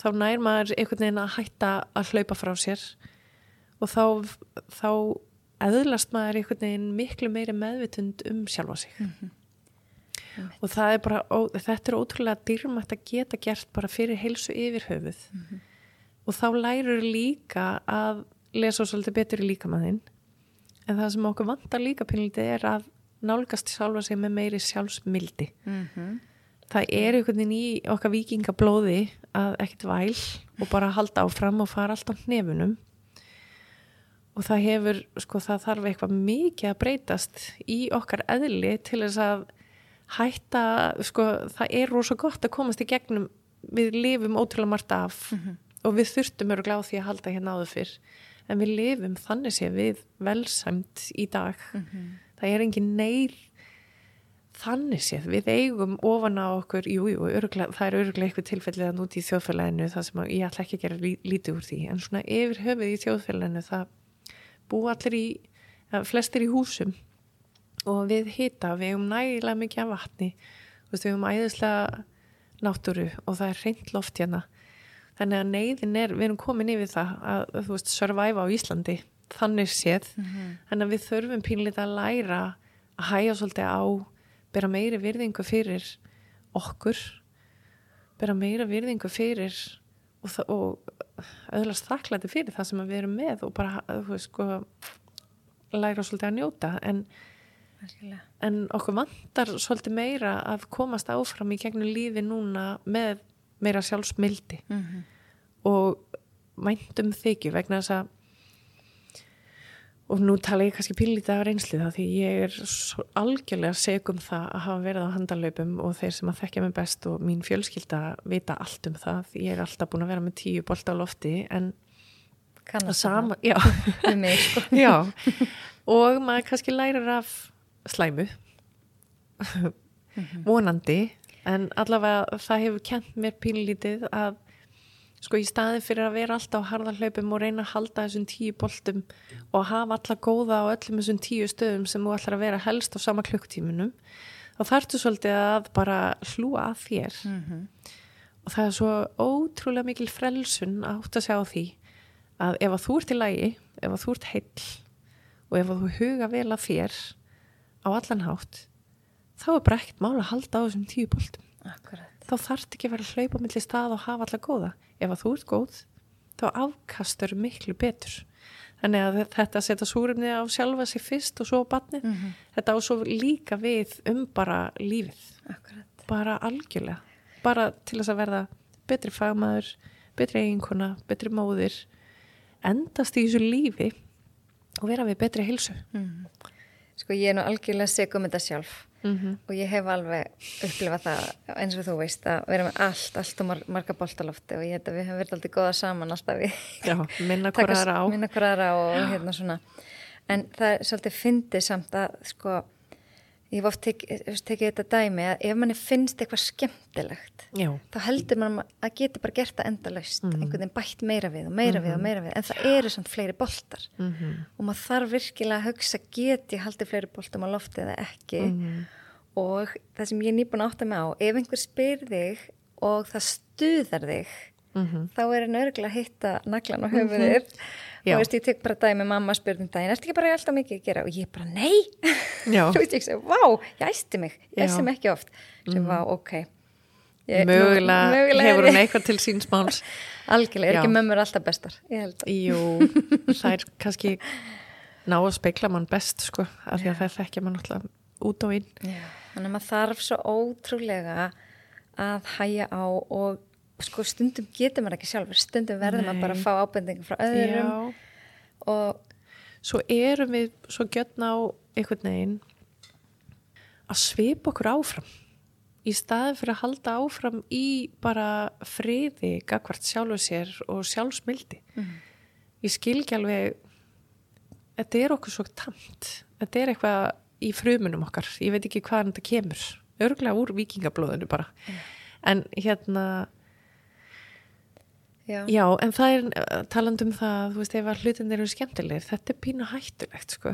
þá nær maður einhvern veginn að hætta að hlaupa frá sér og þá, þá eðlast maður einhvern veginn miklu meiri meðvitund um sjálfa sig. Mm -hmm og það er bara, ó, þetta er ótrúlega dýrmætt að geta gert bara fyrir heilsu yfir höfuð. Mm -hmm. og þá lærur líka að lesa svolítið betur í líkamæðin en það sem okkur vantar líka pinlítið er að nálgast sjálfa sig með meiri sjálfsmildi mm -hmm. það er einhvern veginn í okkar vikingablóði að ekkert væl og bara halda áfram og fara alltaf nefnum og það hefur, sko það þarf eitthvað mikið að breytast í okkar eðli til þess að hætta, sko, það er rosa gott að komast í gegnum, við lifum ótrúlega margt af mm -hmm. og við þurftum öruglega á því að halda hérna áður fyrr en við lifum þannig sé við velsæmt í dag mm -hmm. Það er engin neyr þannig séð, við eigum ofan á okkur, jújú, jú, það er öruglega eitthvað tilfellið að núti í þjóðfélaginu það sem ég ætla ekki að gera lí, lítið úr því. En svona yfir höfuð í þjóðfélaginu það bú allir í, flestir í húsum. Og við hita, við hefum nægilega mikið af vatni, við hefum æðislega náttúru og það er reynd loft hérna. Þannig að neyðin er, við erum komin yfir það að þú veist, survive á Íslandi þannig séð, mm -hmm. að við þurfum pínlítið að læra að hæja svolítið á, bera meiri virðingu fyrir okkur bera meira virðingu fyrir og, og öðlast þakklæti fyrir það sem við erum með og bara, veist, sko læra svolítið að njóta en en okkur vantar svolítið meira að komast áfram í gegnum lífi núna með meira sjálfsmildi mm -hmm. og mæntum þykju vegna þess að og nú tala ég kannski pínlítið af reynsli það því ég er algjörlega segum það að hafa verið á handalöpum og þeir sem að þekkja mig best og mín fjölskylda vita allt um það ég er alltaf búin að vera með tíu bolt á lofti en kannast það já. sko. já og maður kannski lærir af slæmu -hmm. vonandi en allavega það hefur kent mér pínlítið að sko í staði fyrir að vera alltaf á harðarhlaupum og reyna að halda þessum tíu boltum og hafa alla góða á öllum þessum tíu stöðum sem þú ætlar að vera helst á sama klukktíminum þá þarftu svolítið að bara hlúa að þér mm -hmm. og það er svo ótrúlega mikil frelsun átt að segja á því að ef að þú ert í lægi, ef að þú ert heill og ef að þú huga vel að þér á allan hátt þá er bara ekkert mál að halda á þessum tíu boltum Akkurat. Þá þarf ekki að vera að hlaupa milli stað og hafa alla góða. Ef að þú ert góð, þá afkastur miklu betur. Þannig að þetta setja súrumni á sjálfa sig fyrst og svo á batnið, Mhm. þetta á svo líka við um bara lífið, Akkurat. bara algjörlega. Bara til þess að verða betri fagmaður, betri eiginkona, betri móðir, endast í þessu lífi og vera við betri hilsu. Mm. Sko ég er nú algjörlega segum þetta sjálf Mm -hmm. og ég hef alveg upplifað það eins og þú veist að vera með allt, allt og mar marga boltalofti og ég held að við hefum verið alltaf góða saman alltaf við Já, minna taka- aðra á. minna hvora aðra og hérna svona en það er svolítið fyndið samt að sko ég hef oft tekið teki þetta dæmi að ef manni finnst eitthvað skemmtilegt Já, þá heldur mann að geta bara gert það endalaust, Mhm. einhvern veginn bætt meira við og meira við og meira við, en það eru samt fleiri boltar. Mm og maður þarf virkilega að hugsa get ég haldið fleiri boltum á lofti eða ekki? Mhm. og það sem ég er nýbúin að átta mig á ef einhver spyr þig og það stuðar þig Mhm. þá er hann örgulega að hitta naglan á höfuðir Já. og veist, ég tek bara dæmi mamma spurðum daginn, ertu ekki bara alltaf mikið að gera? Og ég bara, nei. Þú veist ég segi, vá, ég æsti mig ég æsti mig ekki oft. Sem vá, ok. Ég- mögulega, mögulega hefur ég- eitthvað til síns máls. algjörlega, er Já. ekki mömmur alltaf bestar ég held að. Jú, það er kannski ná að speikla mann best sko, af því að það þekkja mann alltaf út og inn. Já, þannig að maður þarf svo ótrúlega að hæja á og sko stundum getur maður ekki sjálfur, stundum verður maður bara að fá ábendingu frá öðrum Já, og svo erum við svo gjörn á einhvern veginn að svipa okkur áfram. Í staðin fyrir að halda áfram í bara friði gagvart sjálfu sér og sjálfsmildi. Mhm. Ég skil ekki alveg þetta er okkur svo tamt. Þetta er eitthvað í frumunum okkar. Ég veit ekki hvaðan þetta kemur. Örglega úr vikingablóðinu bara. En hérna já, já, en það er uh, talandi um það, þú veist, ef hlutin eru skemmtilegir, þetta er pínu hættulegt sko,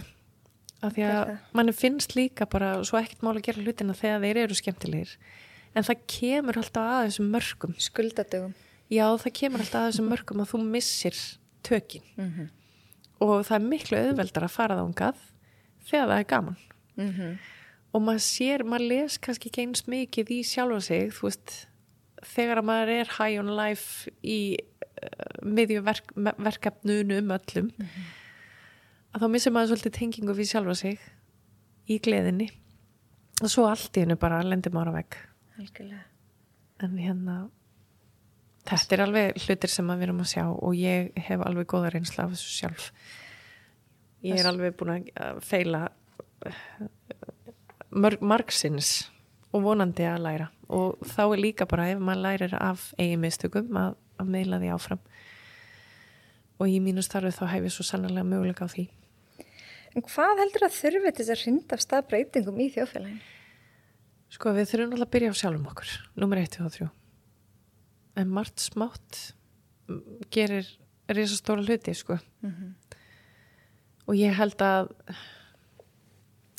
af því að manni finnst líka bara, svo ekkert mál að gera hlutina þegar þeir eru skemmtilegir. En það kemur alltaf að þessum mörgum skuldadögum. Já, það kemur alltaf að þessum mörgum að þú missir tökin. Mm -hmm. og það er miklu auðveldar að fara þángað þegar það er gaman. Mm og maður sér, maður les kannski ekki eins mikið í sjálfa sig þú veist, þegar að maður er high on life í uh, miðju verk, me- verkefnunum öllum að þá missir maður svolítið tengingu við sjálfa sig í gleðinni. Og svo allt í hennu bara lendir maður á vegg. Algjörlega. En hérna þetta er alveg hlutir sem við erum að sjá og ég hef alveg góða reynsla af þessu sjálf. Ég er Þess- alveg búin að feila mörg, margsins og vonandi að læra og þá er líka bara ef maður lærir af eigin mistökum að, að meila því áfram. Og í mínu starfi þá hef ég svo sannlega möguleika á því. En hvað heldur að þurfi til þess að hrinda af stað breytingum í þjóðfélaginu? Sko við þurfum alltaf að byrja á sjálfum okkur. Númer 1 og 3 En margt smátt gerir risastóra hluti sko. Mm -hmm. og ég held að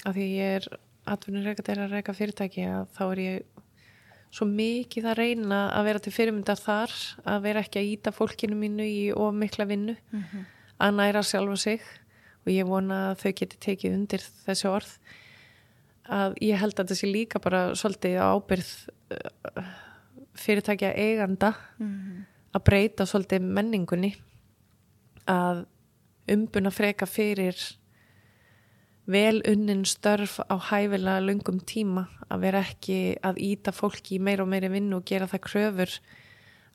að því ég er atvinnur reyka þeirra reyka fyrirtæki að þá er ég svo mikið að reyna að vera til fyrirmyndar þar að vera ekki að íta fólkinu mínu í of mikla vinnu að næra sjálfa sig. Og ég vona að þau geti tekið undir þessi orð. Að ég held að sé líka bara svolítið ábyrð uh, fyrirtækja eiganda að breyta svolítið menningunni. Að umbuna freka fyrir vel unnin störf á hæfilega lungum tíma að vera ekki að íta fólki í meira og meiri vinnu og gera það kröfur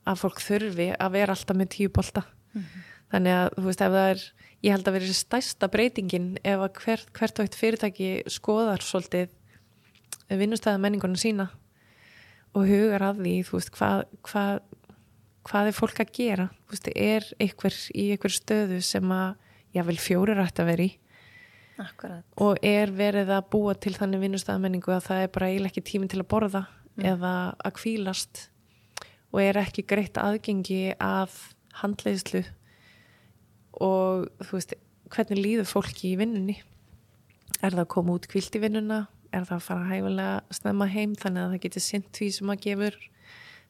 að fólk þurfi að vera alltaf með tíu bolta. Þannig að þú veist ef það er ég held að vera stærsta breytingin ef að hvert, hvert og eitt fyrirtæki skoðar svolítið vinnustæða menningunum sína og hugar að því þú veist hvað, hvað hvað er fólk að gera? Þú veist, er einhver í einhver stöðu sem að jável fjórir ætti að vera í Akkurat. og er verið að búa til þannig vinnustæðamenningu að það er bara eiginlega ekki tími til að borða eða að kvílast og er ekki greitt aðgengi af handleiðslu og þú veist, hvernig líður fólki í vinnunni? Er það að koma út kvilt í vinnuna? Er það að fara hæfilega snemma heim þannig að það getur sint því sem að gefur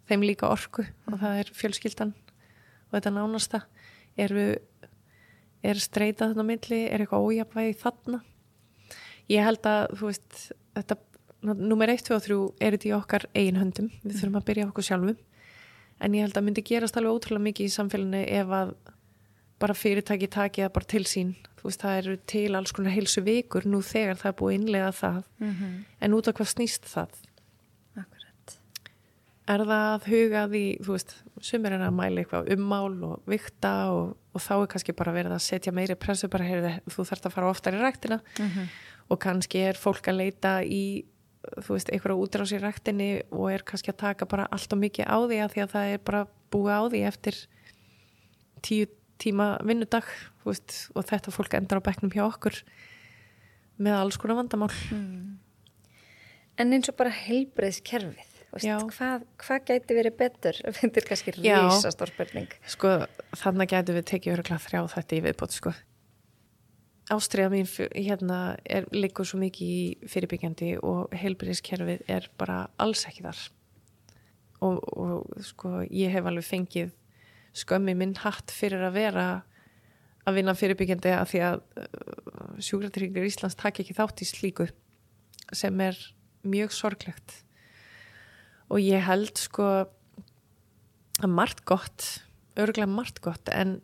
þeim líka orku og það er fjölskyldan og þetta nánasta? Eru er streitað þarna milli, er eitthvað ójafvægi þarna? Ég held að þú veist þetta nummer 1, 2 og 3 er þetta í okkar eigin höndum, við þurfum að byrja okkur sjálfum. En ég held að myndi gerast alveg ótrúlega mikið í samfélaginu ef að bara fyrirtæki taki það bara til sín. Þú veist það eru til alls konar heilsu vikur nú þegar það er búið innlega það. Mm -hmm. en út af hvað snýst það. Er það að huga því þú veist, sumir er að mæla eitthvað ummál og vikta og, og þá er kannski bara verið að setja meiri pressu bara heyrðu, þú þarfst að fara oftar í ræktina. Mm -hmm. og kannski er fólk að leita í þú veist, einhverja útrás í ræktinni og er kannski að taka bara allt og mikið á því að því að það er bara búið á því eftir tíu tíma vinnudag þú veist, og þetta fólk endar á bekknum hjá okkur með alls konar vandamál. En eins og bara veist, hvað, hvað gæti verið betur? Þetta er kannski Já. rísastór spurning. sko, þannig gætu við tekið þrjá þetta í viðbót sko. ástriða mín hérna er liggur svo mikið í fyrirbyggjandi og heilbyrðiskerfið er bara alls ekki þar og, og sko ég hef alveg fengið skömmi minn hatt fyrir að vera að vinna fyrirbyggjandi að því að uh, sjúkratryggur Íslands taki ekki þátt í slíku sem er mjög sorglegt og ég held sko að margt gott örgulega margt gott en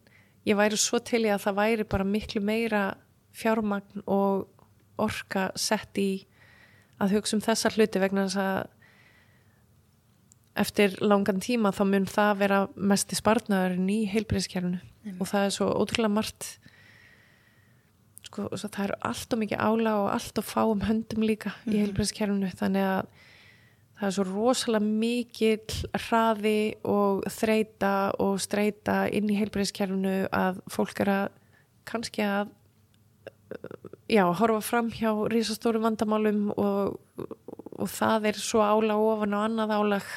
ég væri svo til í að það væri bara miklu meira fjármagn og orka sett í að hugsa um þessa hluti vegna þess að eftir langan tíma þá mun það vera mest í spartnaðurinn í heilbreyðskerfinu og það er svo ótrúlega margt sko, það eru allt og mikið ála og allt og fáum höndum líka í heilbreyðskerfinu þannig að það er svo rosalega mikill hraði og þreita og streita inn í heilbreyðskerfinu að fólk er að kannski að já, horfa fram hjá risastóru vandamálum og, og það er svo álag ofan á annað álag.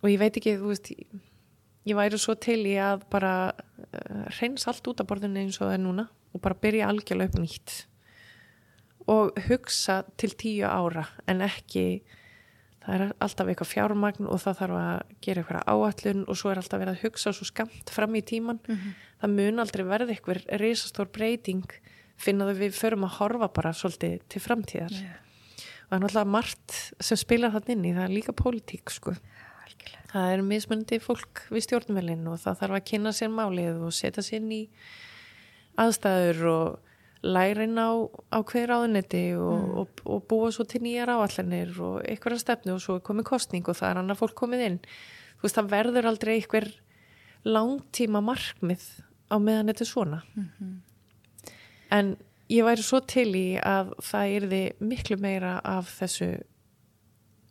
Og ég veit ekki, þú veist ég væri svo til í að bara uh, reyns allt út af borðinu eins og það er núna og bara byrja algjörlega upp nýtt og hugsa til tíu ára en ekki það er alltaf eitthvað fjármagn og það þarf að gera eitthvað áallun og svo er alltaf verið að hugsa svo skamt fram í tíman það mun aldrei verði eitthvað risastór breyting finnaðu við förum að horfa bara svolítið til framtíðar. Já, og það er náttúrulega margt sem spilar það inn í það er líka pólitík sko. Algjörlega. það er mismunandi fólk við stjórnvelin og það þarf að kynna sér málið og setja sér inn í aðstæður og læra inn á, á hver áðunetti og, og, og búa svo til nýjar áallanir og einhverja stefnu og svo komið kostning og það er annar fólk komið inn. Þú veist það verður aldrei einhver langtíma markmið á meðan þetta er svona. En ég væri svo til í að það yrði miklu meira af þessu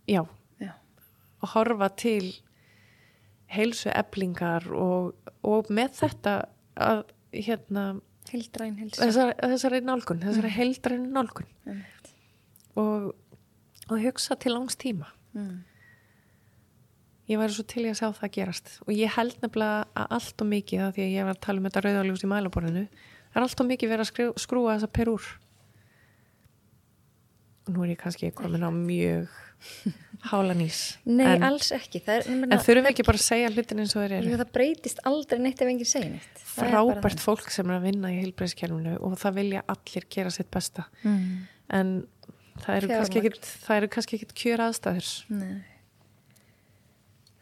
já, Já. að horfa til heilsu eblingar og, og með þetta að hérna Hildræn hilsa. þessari, þessari nálgun, þessari mm. heildræn nálgun Einmitt. og, og hugsa til langs tíma Mm. ég væri svo til í að sjá það gerast og ég held nefnilega að allt og mikið að því að ég var að tala um þetta rauðaljús í mælaborðinu það er allt og mikið verið að skrú, skrúa þessa perúr og nú er ég kannski komin á mjög hálanís Nei, en, alls ekki. Er, en þurfum við ekki bara að segja hlutin eins og þeir eru Jú, það breytist aldrei neitt ef enginn segir neitt. Frábært fólk sem er að vinna í heilbreyðskerfinu og það vilja allir gera sitt besta. Mm. en það eru Fjármagn. kannski ekkit kjör aðstæður Nei.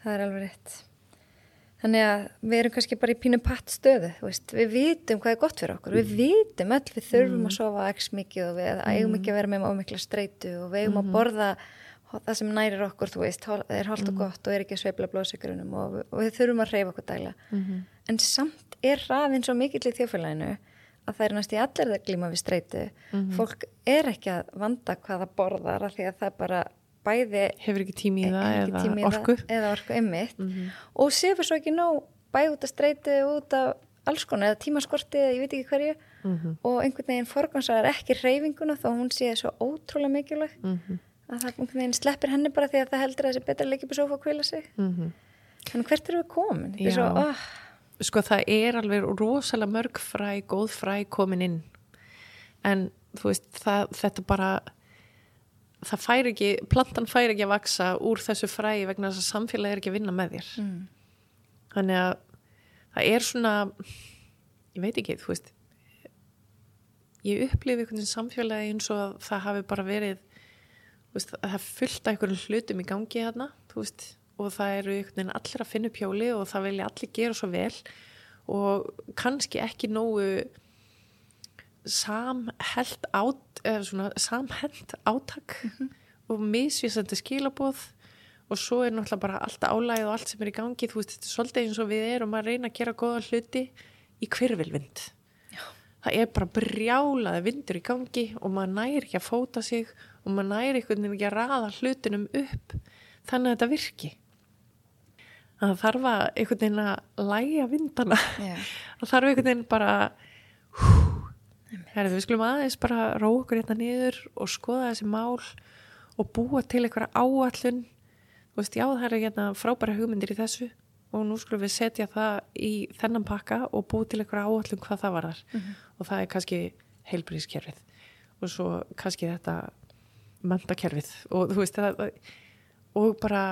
Það er alveg rétt. Þannig að við erum kannski bara í pínu patt stöðu, veist, við vitum hvað er gott fyrir okkur, við vitum öll, við þurfum að sofa x mikið og við eigum ekki að vera með ómikla streitu og við eigum að borða það sem nærir okkur, þú veist, er holdt og gott og er ekki að sveifla blóðsikurunum og, og við þurfum að reyfa okkur daglega. En samt er raðin svo mikill í þjófélaginu að það er næst í allir að glíma við streitu. Fólk er ekki að vanda hvað það borðar af því að það bara bæði hefur ekki tími í það eða það, orku eða orku einmitt og sefur svo ekki nóg bæði út af streyti út af alls konar eða tímaskorti eða ég veit ekki hverju Mhm. og einhvern veginn forgansaðar ekki reyfinguna þó hún sé svo ótrúlega mikilvæg Mhm. Að það sleppir henni bara því að það heldur að þessi betra leikja upp í sofa og kvila sig Mhm. en hvert eru við komin? Er. Svo, oh, sko það er alveg rosalega mörg fræ, góð fræ komin inn en þú veist það, þetta bara það fær ekki, plantan fær ekki að vaksa úr þessu fræi vegna þess að samfélagi er ekki að vinna með þér mm, þannig að það er svona ég veit ekki, þú veist ég upplifi einhvern veginn samfélagi eins og að það hafi bara verið veist, að það af einhverjum hlutum í gangi hérna veist, og það eru allir að finna pjóli og það vilja allir gera svo vel og kannski ekki nógu samheld át, átak mm -hmm. og misvísandi skilaboð og svo er náttúrulega bara allt álægið og allt sem er í gangi, þú veist, þetta er svolítið eins og við erum að reyna að gera goða hluti í hverfylvind það er bara brjálaði vindur í gangi og maður næri ekki að fóta sig og maður næri einhvern veginn ekki að raða hlutunum upp þannig að þetta virki. Það þarf að einhvern veginn að læja vindana. Yeah. það þarf einhvern veginn bara Herðu, við skulum aðeins bara róa okkur hérna niður og skoða þessi mál og búa til einhverja áallun þú veist, já það eru hérna frábæra hugmyndir í þessu og nú skulum við setja það í þennan pakka og búa til einhverja áallun hvað það varðar. Mm -hmm. og það er kannski heilbríðskerfið og svo kannski þetta mendakerfið og þú veist það og bara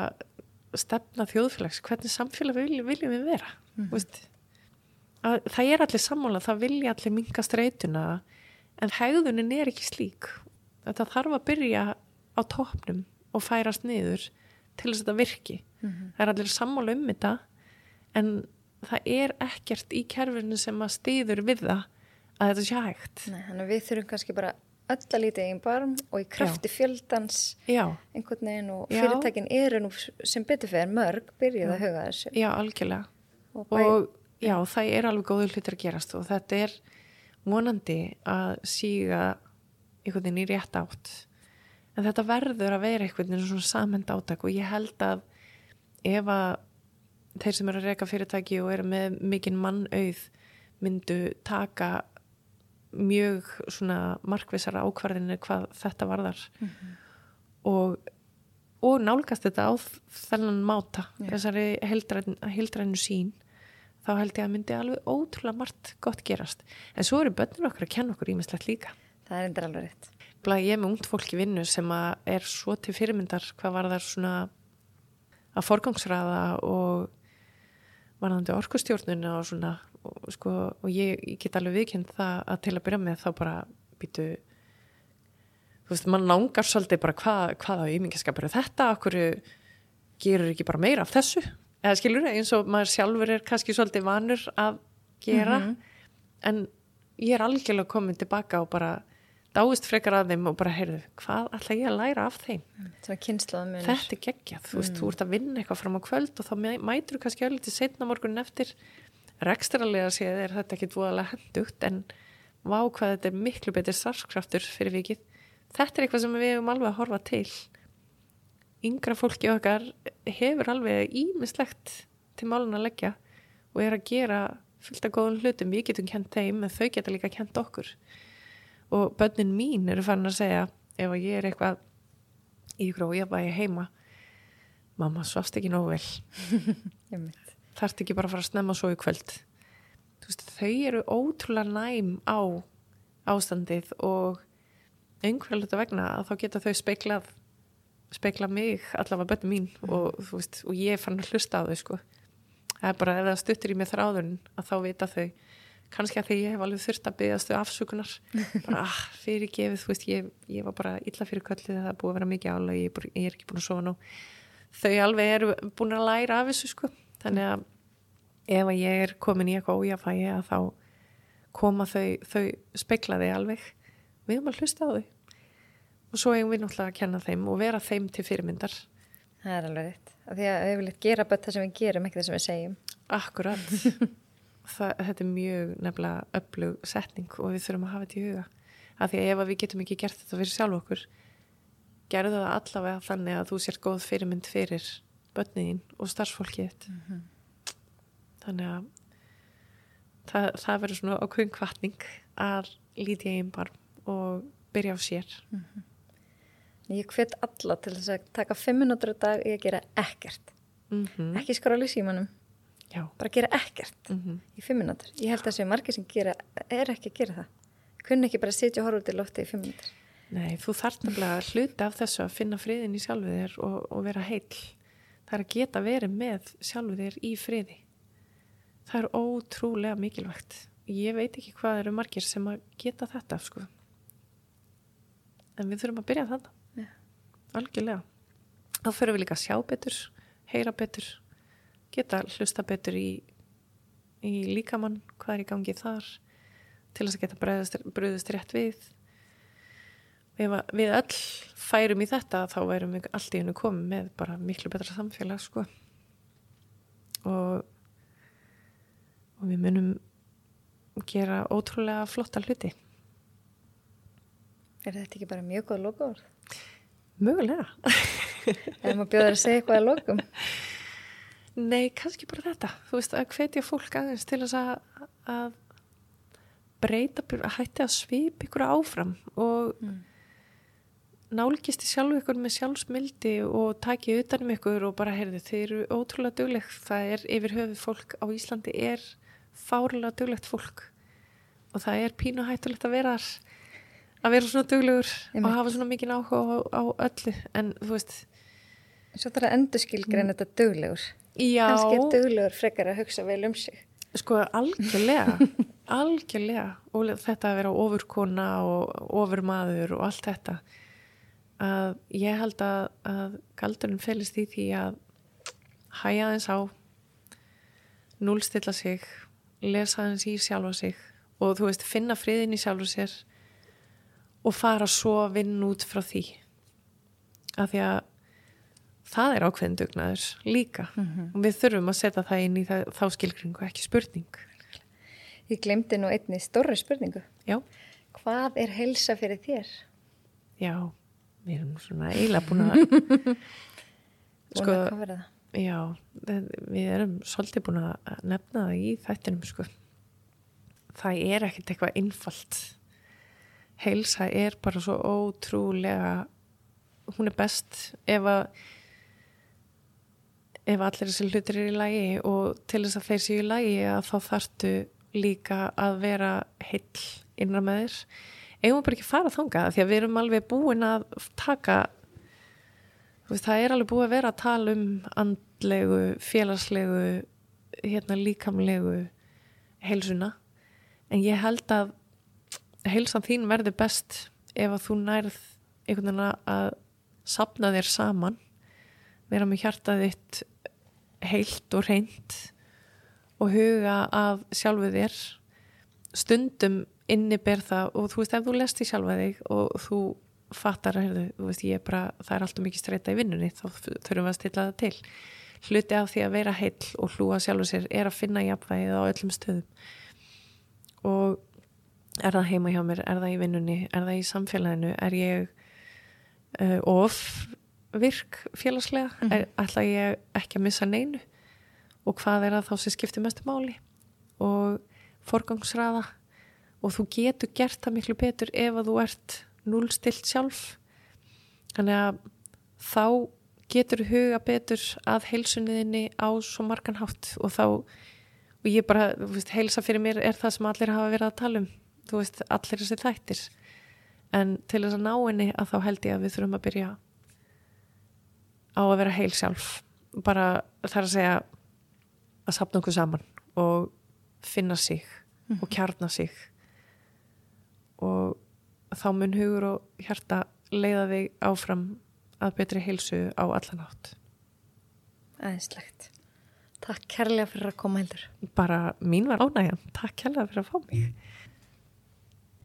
stefna þjóðfélags, hvernig samfélag viljum, viljum við vera mm -hmm. veist, það er allir sammála, það vilja allir minga streytuna en hægðunin er ekki slík þetta þarf að byrja á toppnum og færast niður til þess að þetta virki mm -hmm. það er allir sammála um þetta en það er ekkert í kerfinu sem að stýður við það að þetta sé hægt Nei, að við þurfum kannski bara öll að lítið einn barm og í krafti Já. fjöldans Já. einhvern veginn og fyrirtækin eru nú sem betur fyrir mörg byrjuð að huga þessu. Já, algjörlega. Og, bæ... og já, það er alveg góður hlutir að gerast og þetta er vonandi að síga einhvern veginn í rétt átt. En þetta verður að vera einhvern veginn svona samhend átak og ég held að ef að þeir sem eru að reyka fyrirtæki og eru með mikinn mannauð myndu taka mjög svona markvisara ákvarðinu hvað þetta varðar mm -hmm. og, og nálgast þetta á þennan máta yeah. þessari heildrænu sín þá held ég að myndi alveg ótrúlega margt gott gerast en svo eru börnur okkar að kenna okkur ímislegt líka það er endur alveg rétt ég er með ungt fólk í vinnu sem er svo til fyrirmyndar hvað var þar svona að forgangsraða og varðandi orkustjórnuna og svona og, sko, og ég, ég get alveg viðkjönd það að til að byrja með þá bara býtu þú veist, mann langar svolítið bara hvað, hvað á ymingaskapur er þetta, okkur gerur ekki bara meira af þessu? Eða skilur eins og maður sjálfur er kannski svolítið vanur að gera. Mm -hmm. en ég er algjörlega komin tilbaka og bara dáist frekar að þeim og bara heyrðu, hvað ætla ég að læra af þeim? Þetta er geggjað, þú veist, mm. þú ert að vinna eitthvað fram á kvöld og þá mætur þú kannski öll til setna morgunin eftir rekstralega séð er þetta ekki dvoðalega hendugt en vá hvað þetta er miklu betur starfskraftur fyrir vikið. Þetta er eitthvað sem við hefum alveg að horfa til. Yngra fólki okkar hefur alveg ímislegt til málun að leggja og er að gera fullt af góðum hlutum, við getum kent þeim en þau geta líka kent okkur. Og börnin mín eru fann að segja ef ég er eitthvað í grói að bæja heima mamma svast ekki nóg vel þarf ekki bara að fara að snemma svo í kvöld. Veist, þau eru ótrúlega næm á ástandið og einhverja luta vegna að þá geta þau speiklað speikla mig allavega börnum mín mm. og, veist, og ég fann að hlusta á þau sko. það er bara ef það stuttur í mig þráðun að þá vita þau. Kannski að því ég hef alveg þurft að byggjastu afsökunar. Bara ah, fyrir gefið, veist ég, ég var bara illa fyrir köllið það búið að vera mikið ála ég, ég er ekki búin að sofa nú þau alveg eru búin að læra af þessu sko þannig að ef að ég er komin í eitthvað ójafægi að þá koma þau, þau speiklaði alveg. Við höfum að hlusta á þau. Og svo hefum við náttúrulega að kenna þeim og vera þeim til fyrirmyndar. Það er alveg rétt, af því að við viljum gera bara það sem við gerum, ekki það sem við segjum. Akkurat. Það, þetta er mjög nefnilega öflug setning og við þurfum að hafa þetta í huga. Af því að ef við getum ekki gert þetta fyrir sjálf okkur gerðu það allavega þannig að þú sér góð fyrirmynd fyrir börniðin og starfsfólkið mm -hmm. þannig að það, það verður svona ákveðin kvartning að líti einn barm og byrja á sér mm -hmm. Ég hvet alla til þess að taka fimm minútur á dag og ég gera ekkert mm -hmm. ekki skráli símanum Já. bara gera ekkert -hmm. í fimm minútur ég held að þessi margir sem gera, er ekki að gera það kunni ekki bara sitja og horfa út í lofti í fimm minútur Nei, þú þarf nefnilega að hluta af þessu að finna friðin í sjálfu þér og, og vera heil það er að geta verið með sjálfu þér í friði. Það er ótrúlega mikilvægt. Ég veit ekki hvað eru margir sem að geta þetta sko. En við þurfum að byrja þetta Já. algjörlega. Þá fyrir við líka að sjá betur heyra betur geta hlusta betur í, í líkamann hvað er í gangi þar til þess að geta bröðust rétt við ef við öll færum í þetta þá værum við allt í hennu komið með bara miklu betra samfélag sko og og við munum gera ótrúlega flotta hluti Er þetta ekki bara mjög góð lokaord? mögulega Ef maður bjóður að segja eitthvað að lokum. Nei, kannski bara þetta. Þú veist, að hvetja fólk aðeins til þess að, að breyta, að hætti að svip ykkur áfram og Mm. Nálgist í sjálfu ykkur með sjálfsmildi og taki utanum ykkur og bara heyrðu, þið eru ótrúlega duglegt. Það er yfir höfuð fólk á Íslandi er fárlega duglegt fólk og það er pínu hættulegt að vera að vera svona duglegur Einmitt. og hafa svona mikið áhuga á, á öllu en þú veist, Svo þarf að endurskilgreina þetta duglegur. já Kannski er duglegur frekar að hugsa vel um sig. Sko algjörlega, algjörlega og þetta að vera ofurkona og ofurmaður og allt þetta að ég held að, að galdurinn felist í því að hæja aðeins á núlstilla sig lesa aðeins í sjálfa sig og þú veist finna friðin í sjálfu sér og fara svo að vinna út frá því. Af því að það er ákveðin dugnaður líka. Og við þurfum að setja það inn í það, þá skilgringu ekki spurning. Ég glemdi nú einni stórri spurningu. já, Hvað er helsa fyrir þér? já við erum svona eiginlega búin að Sko, já, við erum svolítið búin að nefna það í þættinum sko. það er ekkert eitthvað einfalt. Heilsa er bara svo ótrúlega hún er best ef að ef allir þessi hlutir eru í lagi og til þess að þeir séu í lagi að þá þarftu líka að vera heill innra með þér eigum við bara ekki að fara þangað því að við erum alveg búin að taka veist, það er alveg búið að vera að tala um andlegu, félagslegu hérna líkamlegu heilsuna. En ég held að heilsan þín verður best ef að þú nærð einhvern veginn að sapna þér saman vera með hjartað þitt heilt og reynd og huga að sjálfu þér. Stundum inniber það og þú veist ef þú lest í sjálfa þig og þú fattar að heyrðu, þú veist ég er bara það er alltaf mikið streyta í vinnunni þá þurfum við að stilla það til. Hluti af því að vera heill og hlúa sjálfu sér er að finna jafnvægið á öllum stöðum. Og er það heima hjá mér, er það í vinnunni er það í samfélaginu, er ég uh, of virk félagslega, Mhm. er, ætla ég ekki að missa neinu? Og hvað er það þá sem skiptir mestu máli? Og forgangsraða og þú getur gert það miklu betur ef að þú ert núlstilt sjálf. Þannig að þá getur huga betur að heilsunniðinni á svo margan hátt. Og þá og ég bara, þú veist, heilsa fyrir mér er það sem allir hafa verið að tala um. Þú veist, allir þessi þættir. En til þess að ná henni að þá held ég að við þurfum að byrja á að vera heil sjálf. Bara þar að segja að sapna okkur saman og finna sig og kjarna sig og þá mun hugur og hjarta leiða þig áfram að betri heilsu á allan átt Æðislegt. Takk kærlega fyrir að koma heldur. bara mín var ánægjan, takk kærlega fyrir að fá mig